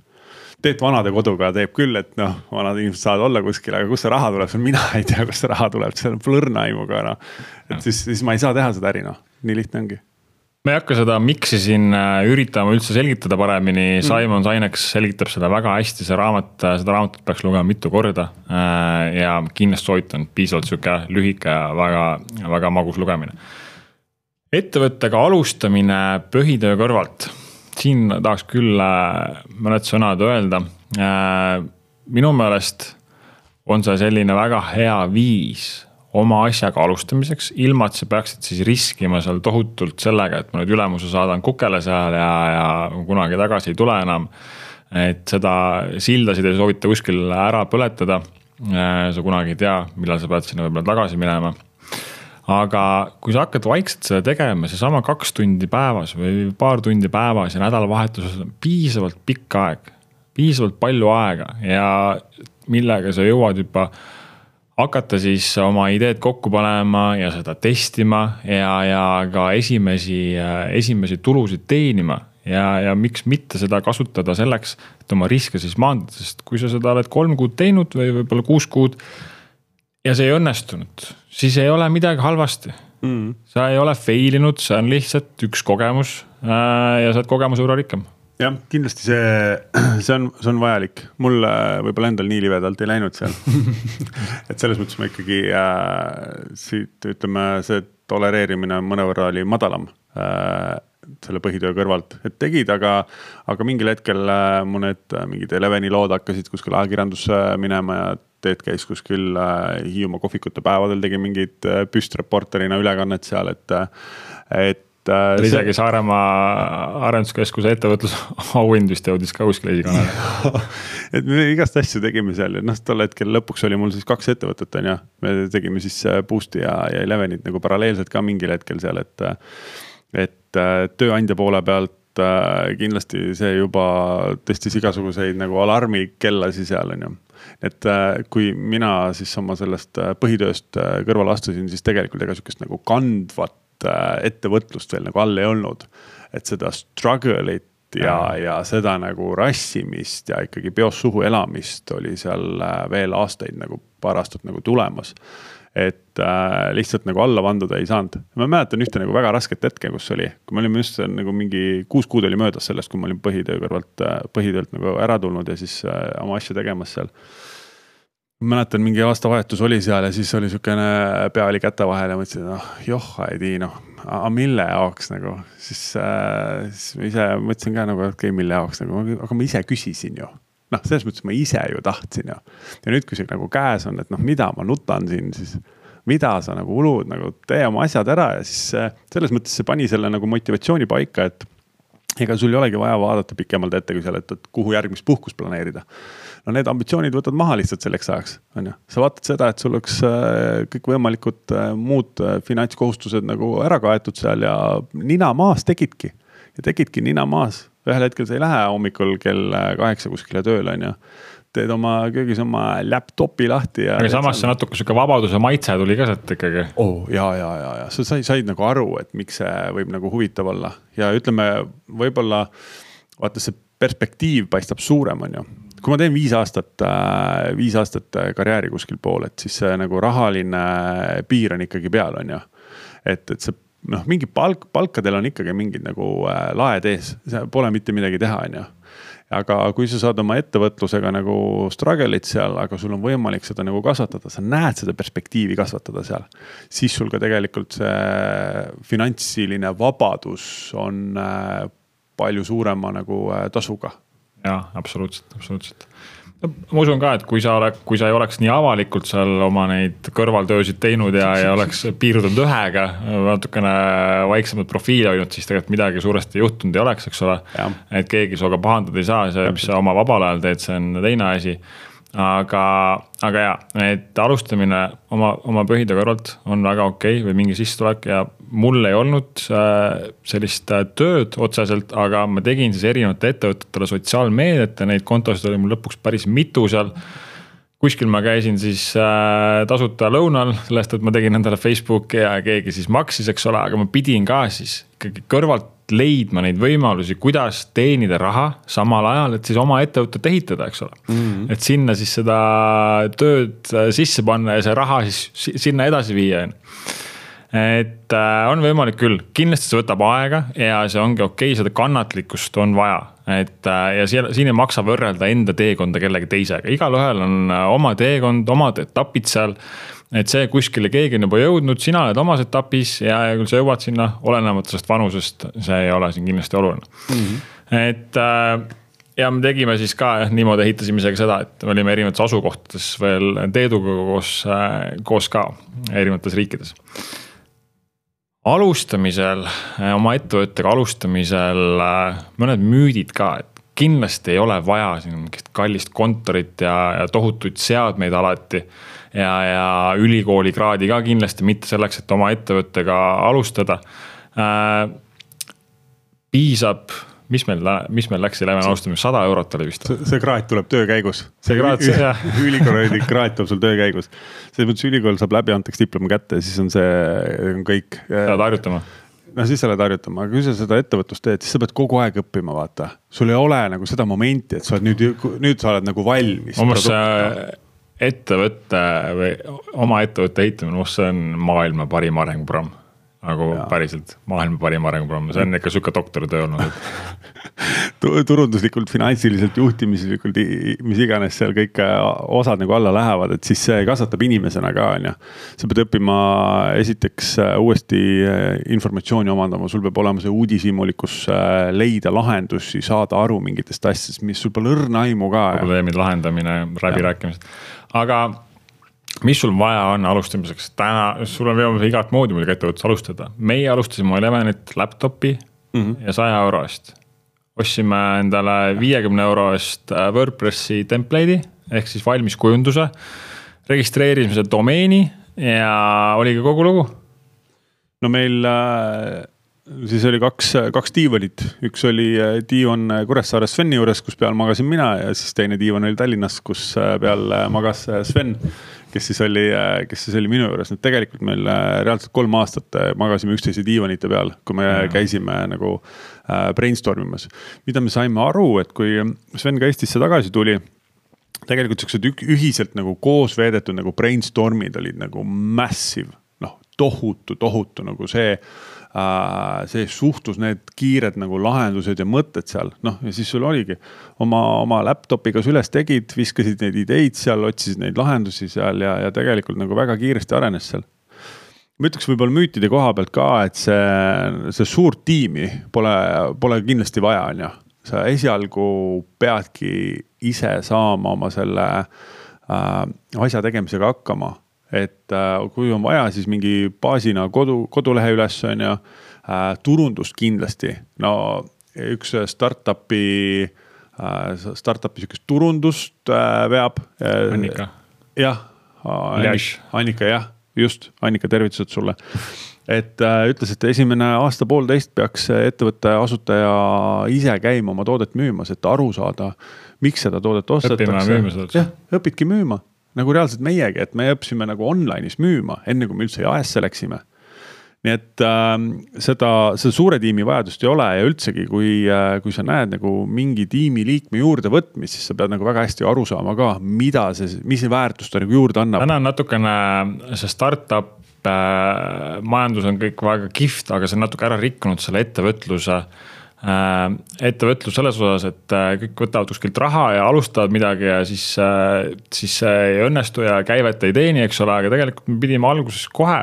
Teet vanadekoduga teeb küll, et noh, vanad inimesed saavad olla kuskil, aga kust see raha tuleb, mina ei tea, kust see raha tuleb, see on plõrna aimuga noh. et siis, siis ma ei saa teha seda äri noh, nii lihtne ongi ma ei hakka seda miks'i siin äh, üritama üldse selgitada paremini, mm. Simon Sineks selgitab seda väga hästi, see raamat, äh, seda raamatut peaks lugema mitu korda. Äh, ja kindlasti soovitan, piisavalt sihuke lühike ja väga, väga magus lugemine. ettevõttega alustamine põhitöö kõrvalt, siin tahaks küll mõned sõnad öelda. minu meelest on see selline väga hea viis oma asjaga alustamiseks, ilma et sa peaksid siis riskima seal tohutult sellega, et ma nüüd ülemuse saadan kukele seal ja, ja kunagi tagasi ei tule enam. et seda sildasid ei soovita kuskil ära põletada. sa kunagi ei tea, millal sa pead sinna võib-olla tagasi minema. Aga kui sa hakkad vaikselt seda tegema, seesama kaks tundi päevas või paar tundi päevas ja nädalavahetuses on piisavalt pikk aeg, piisavalt palju aega ja millega sa jõuad juba hakata siis oma ideed kokku panema ja seda testima ja, ja ka esimesi, esimesi tulusid teenima. ja, ja miks mitte seda kasutada selleks, et oma riske siis maandada, sest kui sa seda oled kolm kuud teinud või võib-olla kuus kuud. Ja see ei õnnestunud, siis ei ole midagi halvasti. Mm.. sa ei ole fail inud, see on lihtsalt üks kogemus äh, ja sa oled kogemuse võrra rikkam. Jah, kindlasti see, see on, see on vajalik, mul võib-olla endal nii libedalt ei läinud seal. Et selles mõttes ma ikkagi äh, siit ütleme, see tolereerimine mõnevõrra oli madalam äh, selle põhitöö kõrvalt, et tegid, aga, aga mingil hetkel äh, mu need äh, mingid Eleveni lood hakkasid kuskil ajakirjandusse minema ja Teet käis kuskil äh, Hiiumaa kohvikute päevadel, tegi mingit äh, püstreporterina ülekannet seal, et, äh, et et äh,. isegi Saaremaa Arenduskeskuse ettevõtlusauhind vist jõudis ka kuskile esikanale et me igast asju tegime seal ja noh, tol hetkel lõpuks oli mul siis kaks ettevõtet, on ju. me tegime siis Boost'i ja, ja Elevenit nagu paralleelselt ka mingil hetkel seal, et. et tööandja poole pealt äh, kindlasti see juba tõstis igasuguseid nagu alarmikellasid seal, on ju et äh, kui mina siis oma sellest äh, põhitööst äh, kõrvale astusin, siis tegelikult ega sihukest nagu kandvat ettevõtlust veel nagu all ei olnud. et seda struggle'it ja, ja seda nagu rassimist ja ikkagi peost suhu elamist oli seal veel aastaid nagu paar aastat nagu tulemas. Et äh, lihtsalt nagu alla vanduda ei saanud. ma mäletan ühte nagu väga rasket hetke, kus oli, kui me olime just nagu mingi kuus kuud oli möödas sellest, kui ma olin põhitöö kõrvalt äh,, põhitöölt nagu ära tulnud ja siis äh, oma asju tegemas seal mäletan, mingi aastavahetus oli seal ja siis oli sihukene, pea oli käte vahel ja mõtlesin, noh joh, ei tii noh, aga mille jaoks nagu. siis äh,, siis ma ise mõtlesin ka nagu, okei okay,, mille jaoks nagu, aga ma ise küsisin ju. Noh, selles mõttes ma ise ju tahtsin ju. ja nüüd, kui see nagu käes on, et noh, mida ma nutan siin, siis mida sa nagu ulud, nagu tee oma asjad ära ja siis äh, selles mõttes see pani selle nagu motivatsiooni paika, et ega sul ei olegi vaja vaadata pikemalt ette kui seal, et, et kuhu järgmist puhkust planeerida no need ambitsioonid võtad maha lihtsalt selleks ajaks, on ju. sa vaatad seda, et sul oleks äh, kõikvõimalikud äh, muud finantskohustused nagu ära kaetud seal ja nina maas tegidki. ja tegidki nina maas, ühel hetkel sa ei lähe hommikul kell kaheksa kuskile tööle, on ju teed oma köögis oma laptop'i lahti ja. aga samas see natuke sihuke vabaduse maitse tuli ka sealt ikkagi. oh ja, ja, ja, ja sa said, said nagu aru, et miks see võib nagu huvitav olla ja ütleme, võib-olla vaata see perspektiiv paistab suurem, on ju kui ma teen viis aastat, äh, viis aastat äh, karjääri kuskil pool, et siis see nagu rahaline piir on ikkagi peal, on ju. et, et see noh, mingi palk, palkadel on ikkagi mingid nagu äh, laed ees, pole mitte midagi teha, on ju aga kui sa saad oma ettevõtlusega nagu struggle'id seal, aga sul on võimalik seda nagu kasvatada, sa näed seda perspektiivi kasvatada seal. siis sul ka tegelikult see finantsiline vabadus on palju suurema nagu tasuga jaa, absoluutselt, absoluutselt. Ma usun ka, et kui sa oled, kui sa ei oleks nii avalikult seal oma neid kõrvaltöösid teinud ja, ja oleks piirdunud ühega, natukene vaiksemat profiili hoidnud, siis tegelikult midagi suuresti juhtunud ei oleks, eks ole. et keegi sinuga pahandada ei saa, see, mis sa oma vabal ajal teed, see on teine asi aga, aga ja, et alustamine oma, oma põhitöö kõrvalt on väga okei okay, või mingi sissetulek ja mul ei olnud äh, sellist äh, tööd otseselt, aga ma tegin siis erinevate ettevõtetele sotsiaalmeediat ja neid kontosid oli mul lõpuks päris mitu seal. Kuskil ma käisin siis äh, tasuta lõunal sellest, et ma tegin endale Facebooki ja keegi siis maksis, eks ole, aga ma pidin ka siis ikkagi kõrvalt leidma neid võimalusi, kuidas teenida raha samal ajal, et siis oma ettevõtet ehitada, eks ole mm. -hmm. et sinna siis seda tööd sisse panna ja see raha siis sinna edasi viia, on ju et äh, on võimalik küll, kindlasti see võtab aega ja see ongi okei okay,, seda kannatlikkust on vaja. et äh, ja siin, siin ei maksa võrrelda enda teekonda kellegi teisega, igalühel on äh, oma teekond, omad etapid seal et see kuskile keegi on juba jõudnud, sina oled omas etapis ja, ja küll sa jõuad sinna, olenemata sellest vanusest, see ei ole siin kindlasti oluline mm. -hmm. et ja me tegime siis ka jah, niimoodi ehitasime isegi seda, et me olime erinevates asukohtades veel Teeduga koos, koos ka erinevates riikides. Alustamisel, äh, oma ettevõttega alustamisel mõned müüdid ka, et kindlasti ei ole vaja siin mingit kallist kontorit ja, ja tohutuid seadmeid alati ja, ja ülikoolikraadi ka kindlasti mitte selleks, et oma ettevõttega alustada äh,. piisab, mis meil, mis meil läks Eleven alustamiseks, sada eurot oli vist? see kraad tuleb töö käigus. see kraad, see jah. ülikooli kraad tuleb sul töö käigus. selles mõttes ülikool saab läbi, antakse diplom kätte siis on see, on kõik. Lähed harjutama no siis sa lähed harjutama, aga kui sa seda ettevõtlust teed, siis sa pead kogu aeg õppima, vaata. sul ei ole nagu seda momenti, et sa oled nüüd, nüüd sa oled nagu valmis. minu meelest see ettevõtte või oma ettevõtte ehitamine, noh, see on maailma parim arenguprogramm nagu ja. päriselt maailma parim arenguprogramm, see on ikka sihuke doktoritöö olnud turunduslikult, finantsiliselt, juhtimislikult, mis iganes seal kõik äh, osad nagu alla lähevad, et siis see kasvatab inimesena ka, on ju. sa pead õppima esiteks äh, uuesti äh, informatsiooni omandama, sul peab olema see uudishimulikkus leida lahendusi, saada aru mingitest asjadest, mis sul pole õrna aimu ka. probleemide lahendamine, läbirääkimised, aga mis sul vaja on alustamiseks, täna, sul on võimalus igat moodi muidugi ettevõttes alustada, meie alustasime Elevenit laptop'i mm -hmm. ja saja euro eest. ostsime endale viiekümne euro eest äh, WordPressi template'i ehk siis valmis kujunduse. registreerisime selle domeeni ja oligi kogu lugu. no meil äh, siis oli kaks, kaks diivanit, üks oli äh, diivan Kuressaare Sveni juures, kus peal magasin mina ja siis teine diivan oli Tallinnas, kus peal magas Sven kes siis oli, kes siis oli minu juures, et tegelikult meil äh, reaalselt kolm aastat äh, magasime üksteise diivanite peal, kui me ja. käisime nagu äh, brainstorm imas. mida me saime aru, et kui Sven ka Eestisse tagasi tuli tegelikult siuksed ühiselt nagu koos veedetud nagu brainstorm'id olid nagu massive, tohutu, tohutu nagu see Äh, see suhtlus, need kiired nagu lahendused ja mõtted seal, noh ja siis sul oligi oma, oma laptop'iga sa üles tegid, viskasid neid ideid seal, otsisid neid lahendusi seal ja, ja tegelikult nagu väga kiiresti arenes seal. Ma ütleks võib-olla müütide koha pealt ka, et see, see suurt tiimi pole, pole kindlasti vaja, on ju. sa esialgu peadki ise saama oma selle äh, asja tegemisega hakkama et äh, kui on vaja, siis mingi baasina kodu, kodulehe üles, on ju äh,. turundust kindlasti, no üks startup'i äh,, startup'i sihukest turundust veab. Annika. jah, Annika jah, just, Annika, tervitused sulle et äh, ütles, et esimene aasta-poolteist peaks ettevõtte asutaja ise käima oma toodet müümas, et aru saada, miks seda toodet ostetakse. jah, õpidki müüma nagu reaalselt meiegi, et me õppisime nagu online'is müüma, enne kui me üldse jaesse läksime. nii et äh, seda, seda suure tiimi vajadust ei ole ja üldsegi, kui äh,, kui sa näed nagu mingi tiimiliikme juurdevõtmist, siis sa pead nagu väga hästi aru saama ka, mida see, mis see väärtus ta nagu juurde annab. täna on natukene see startup äh, majandus on kõik väga kihvt, aga see on natuke ära rikkunud selle ettevõtluse äh, Äh, ettevõtlus selles osas, et äh, kõik võtavad kuskilt raha ja alustavad midagi ja siis, äh, siis see ei õnnestu ja käivet ei teeni, eks ole, aga tegelikult me pidime alguses kohe,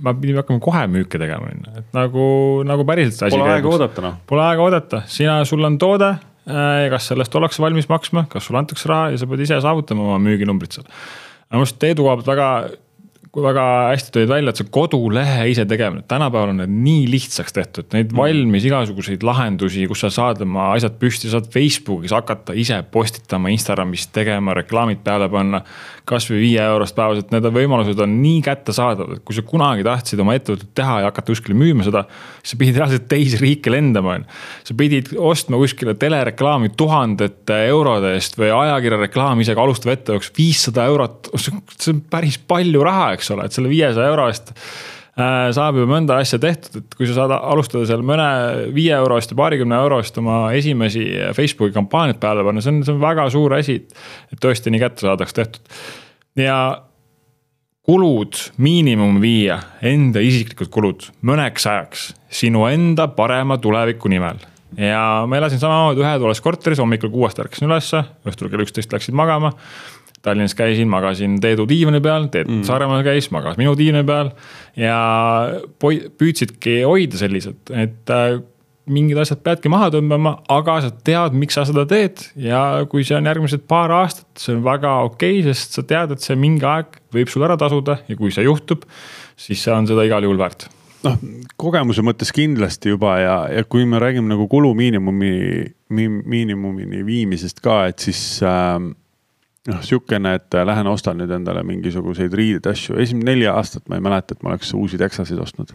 me pidime hakkama kohe müüke tegema, on ju, et nagu, nagu päriselt see asi. Pole aega oodata noh. Pole aega oodata, sina, sul on toode kas sellest ollakse valmis maksma, kas sulle antakse raha ja sa pead ise saavutama oma müüginumbrid seal. minu arust Teedu koha pealt väga kui väga hästi tõid välja, et see kodulehe ise tegemine, tänapäeval on need nii lihtsaks tehtud, neid mm. valmis igasuguseid lahendusi, kus sa saad oma asjad püsti, saad Facebookis hakata ise postitama, Instagramis tegema, reklaamid peale panna. kasvõi viie eurost päevas, et need võimalused on nii kättesaadavad, et kui sa kunagi tahtsid oma ettevõtet teha ja hakata kuskile müüma seda. siis sa pidid reaalselt teisi riike lendama, on ju. sa pidid ostma kuskile telereklaami tuhandete eurode eest või ajakirjareklaami isegi alustava ettevõtteks viissada eurot, see on päris palju raha eks ole, et selle viiesaja euro eest äh, saab ju mõnda asja tehtud, et kui sa saad alustada seal mõne viie euro eest ja paarikümne euro eest oma esimesi Facebooki kampaaniaid peale panna, see on, see on väga suur asi. et tõesti nii kättesaadavaks tehtud ja kulud miinimumi viia, enda isiklikud kulud mõneks ajaks sinu enda parema tuleviku nimel ja ma elasin samamoodi ühetoales korteris, hommikul kuuest ärkasin ülesse, õhtul kell üksteist läksin magama. Tallinnas käisin, magasin Teedu diivani peal, Teet mm. Saaremaal käis, magas minu diivani peal. ja püüdsidki hoida sellised, et äh, mingid asjad peadki maha tõmbama, aga sa tead, miks sa seda teed. ja kui see on järgmised paar aastat, see on väga okei okay,, sest sa tead, et see mingi aeg võib sul ära tasuda ja kui see juhtub, siis see on seda igal juhul väärt noh, kogemuse mõttes kindlasti juba ja, ja kui me räägime nagu kulu miinimumi mi,, miinimumini viimisest ka, et siis äh, noh, sihukene, et äh, lähen ostan nüüd endale mingisuguseid riideid, asju, esimene neli aastat ma ei mäleta, et ma oleks uusi Texaseid ostnud.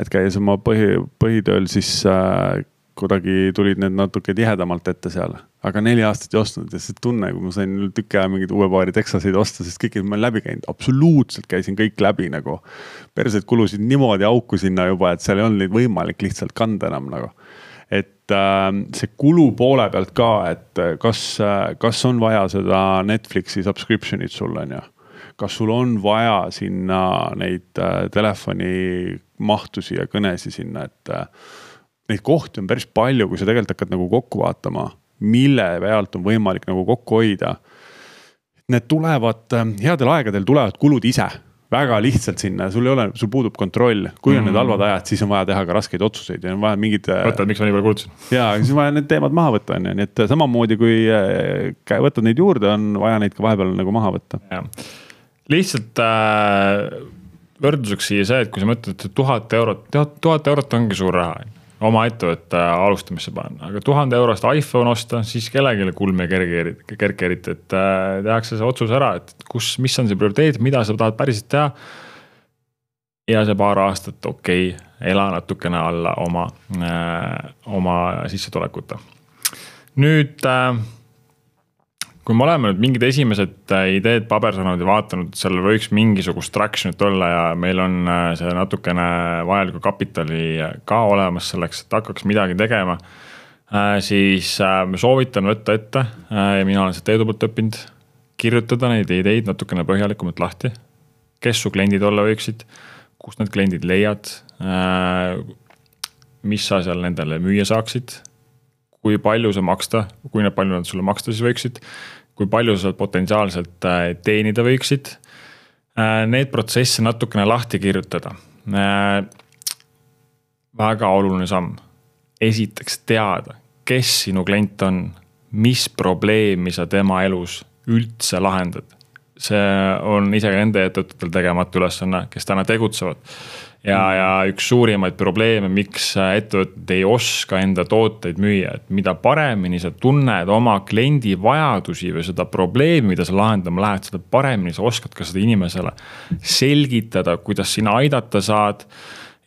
et käies oma põhi, põhitööl, siis äh, kuidagi tulid need natuke tihedamalt ette seal. aga neli aastat ei ostnud ja see tunne, kui ma sain tüki aja mingeid uue paari Texaseid osta, sest kõik ma olen läbi käinud, absoluutselt käisin kõik läbi nagu. perseid kulusid niimoodi auku sinna juba, et seal ei olnud neid võimalik lihtsalt kanda enam nagu see kulu poole pealt ka, et äh, kas, äh, kas on vaja seda Netflixi subscription'it sul on ju. kas sul on vaja sinna neid äh, telefoni mahtusi ja kõnesid sinna, et neid kohti on päris palju, kui sa tegelikult hakkad nagu kokku vaatama, mille pealt on võimalik nagu kokku hoida. Need tulevad, headel aegadel tulevad kulud ise väga lihtsalt sinna, sul ei ole, sul puudub kontroll. kui on mm -hmm. need halvad ajad, siis on vaja teha ka raskeid otsuseid ja on vaja mingid. Äh, võtad, miks ma nii palju kulutasin. ja, siis on vaja need teemad maha võtta, on ju, nii et samamoodi kui äh, võtad neid juurde, on vaja neid ka vahepeal nagu maha võtta. lihtsalt äh, võrdluseks siia see, et kui sa mõtled, et tuhat eurot, tuhat eurot ongi suur raha oma ettevõtte alustamisse panna, aga tuhande eurost iPhone osta, siis kellelegi kulm ei kerge, kerge eriti, et äh, tehakse see otsus ära, et kus, mis on see prioriteet, mida sa tahad päriselt teha. ja see paar aastat, okei okay,, ela natukene alla oma äh,, oma sissetulekute. nüüd äh, kui me oleme nüüd mingid esimesed äh, ideed pabersõnad ja vaatanud, seal võiks mingisugust traction'it olla ja meil on äh, see natukene vajalikku kapitali äh, ka olemas selleks, et hakkaks midagi tegema. siis soovitan võtta ette ja mina olen seda Teedu poolt õppinud, kirjutada neid ideid natukene põhjalikumalt lahti. kes su kliendid olla võiksid, kust need kliendid leiad? mis sa seal nendele müüa saaksid kui palju sa maksta, kui palju nad sulle maksta siis võiksid kui palju sa potentsiaalselt äh, teenida võiksid. Äh, need protsesse natukene lahti kirjutada. Äh, väga oluline samm. esiteks teada, kes sinu klient on, mis probleemi sa tema elus üldse lahendad. see on isegi nende ettevõtetel tegemata ülesanne, kes täna tegutsevad ja, ja üks suurimaid probleeme, miks ettevõtted ei oska enda tooteid müüa, et mida paremini sa tunned oma kliendi vajadusi või seda probleemi, mida sa lahendama lähed, seda paremini sa oskad ka seda inimesele selgitada, kuidas sina aidata saad.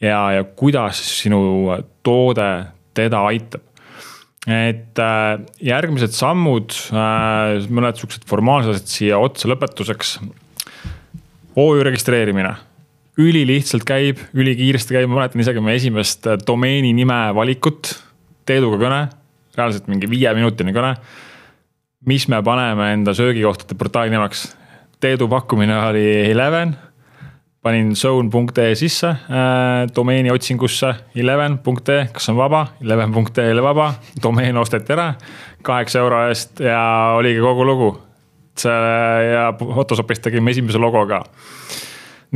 ja, ja kuidas sinu toode teda aitab et äh, järgmised sammud äh,, mõned siuksed formaalsed asjad siia otsa lõpetuseks. OÜ registreerimine ülilihtsalt käib, ülikiiresti käib, ma mäletan isegi meie esimest äh, domeeni nime valikut. Teeduga kõne, reaalselt mingi viieminutine kõne. mis me paneme enda söögikohtade portaali nimeks? Teedu pakkumine oli Eleven. panin zone.ee sisse äh, domeeni otsingusse eleven.ee, kas on vaba, eleven.ee oli vaba, domeen osteti ära kaheksa euro eest ja oligi kogu lugu. see ja Photoshopis tegime esimese logo ka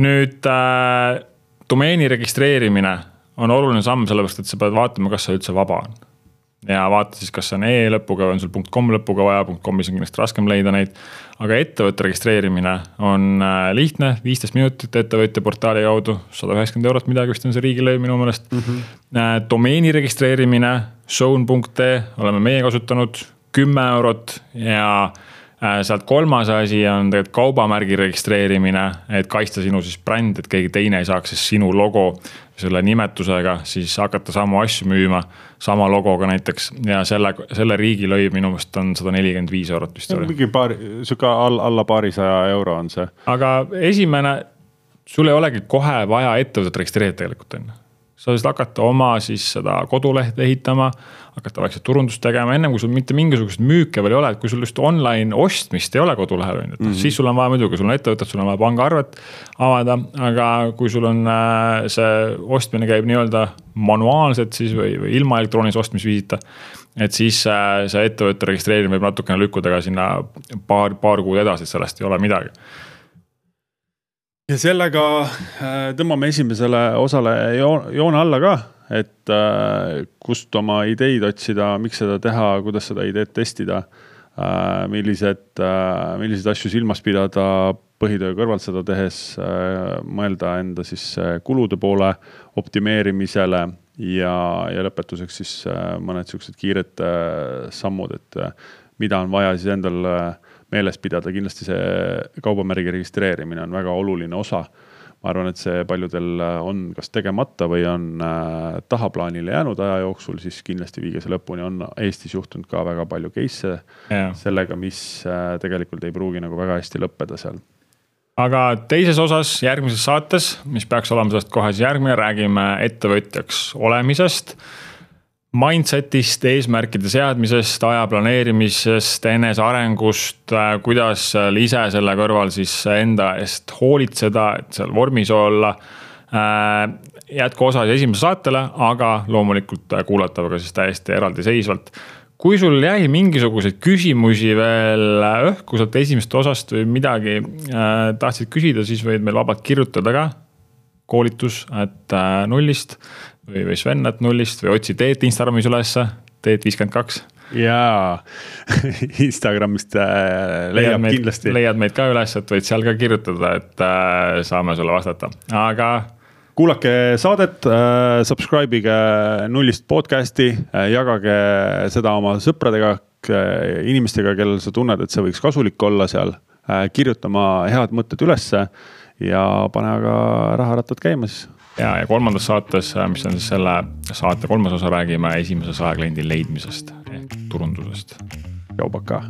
nüüd äh, domeeni registreerimine on oluline samm, sellepärast et sa pead vaatama, kas see üldse vaba on. ja vaata siis, kas see on e lõpuga või on sul .com lõpuga vaja, .com'is on kindlasti raskem leida neid. aga ettevõtte registreerimine on äh, lihtne, viisteist minutit ettevõtja portaali kaudu, sada üheksakümmend eurot midagi vist on see riigilõiv minu meelest mm. -hmm. domeeni registreerimine, zone.ee oleme meie kasutanud, kümme eurot ja sealt kolmas asi on tegelikult kaubamärgi registreerimine, et kaitsta sinu siis bränd, et keegi teine ei saaks siis sinu logo selle nimetusega siis hakata samu asju müüma. sama logoga näiteks ja selle, selle riigilõiv minu meelest on sada nelikümmend viis eurot vist. mingi paari, sihuke all, alla paarisaja euro on see. aga esimene, sul ei olegi kohe vaja ettevõtet registreerida tegelikult on ju sa saad hakata oma siis seda kodulehte ehitama, hakata vaikselt turundust tegema, ennem kui sul mitte mingisugust müüke veel ei ole, et kui sul just online ostmist ei ole kodulehel on ju, et mm -hmm. siis sul on vaja muidugi, sul on ettevõtet, sul on vaja pangaarvet avada. aga kui sul on äh, see ostmine käib nii-öelda manuaalselt siis või, või ilma elektroonilise ostmisviisita. et siis äh, see ettevõtte registreerimine võib natukene lükkuda ka sinna paar, paar kuud edasi, et sellest ei ole midagi ja sellega äh, tõmbame esimesele osale joone alla ka, et äh, kust oma ideid otsida, miks seda teha, kuidas seda ideed testida. Äh, millised, milliseid asju silmas pidada põhitöö kõrvalt seda tehes, mõelda enda siis kulude poole optimeerimisele ja, ja lõpetuseks siis mõned siuksed kiired sammud, et mida on vaja siis endal meeles pidada, kindlasti see kaubamärgi registreerimine on väga oluline osa. ma arvan, et see paljudel on kas tegemata või on äh, tahaplaanile jäänud aja jooksul, siis kindlasti viige see lõpuni, on Eestis juhtunud ka väga palju case'e yeah. sellega, mis äh, tegelikult ei pruugi nagu väga hästi lõppeda seal aga teises osas, järgmises saates, mis peaks olema sellest kohe siis järgmine, räägime ettevõtjaks olemisest mindset'ist, eesmärkide seadmisest, aja planeerimisest, enesearengust, äh, kuidas ise selle kõrval siis enda eest hoolitseda, et seal vormis olla. Äh, jätkuosa esimesele saatele, aga loomulikult kuulatav ka siis täiesti eraldiseisvalt. kui sul jäi mingisuguseid küsimusi veel õhku sealt esimesest osast või midagi äh, tahtsid küsida, siis võid meil vabalt kirjutada ka koolitus, et nullist või, või Sven at nullist või otsi Teet Instagramis ülesse, Teet viiskümmend kaks jaa Instagramist äh, leiab meid, kindlasti. leiad meid ka üles, et võid seal ka kirjutada, et äh, saame sulle vastata, aga. kuulake saadet äh,, subscribe ige nullist podcast'i äh,, jagage seda oma sõpradega äh,, inimestega, kellel sa tunned, et see võiks kasulik olla seal äh,. kirjuta oma head mõtted ülesse ja pane aga raharattad käima siis ja, ja kolmandas saates, äh, mis on siis selle saate kolmas osa, räägime esimese saja kliendi leidmisest ehk turundusest. Joubaka.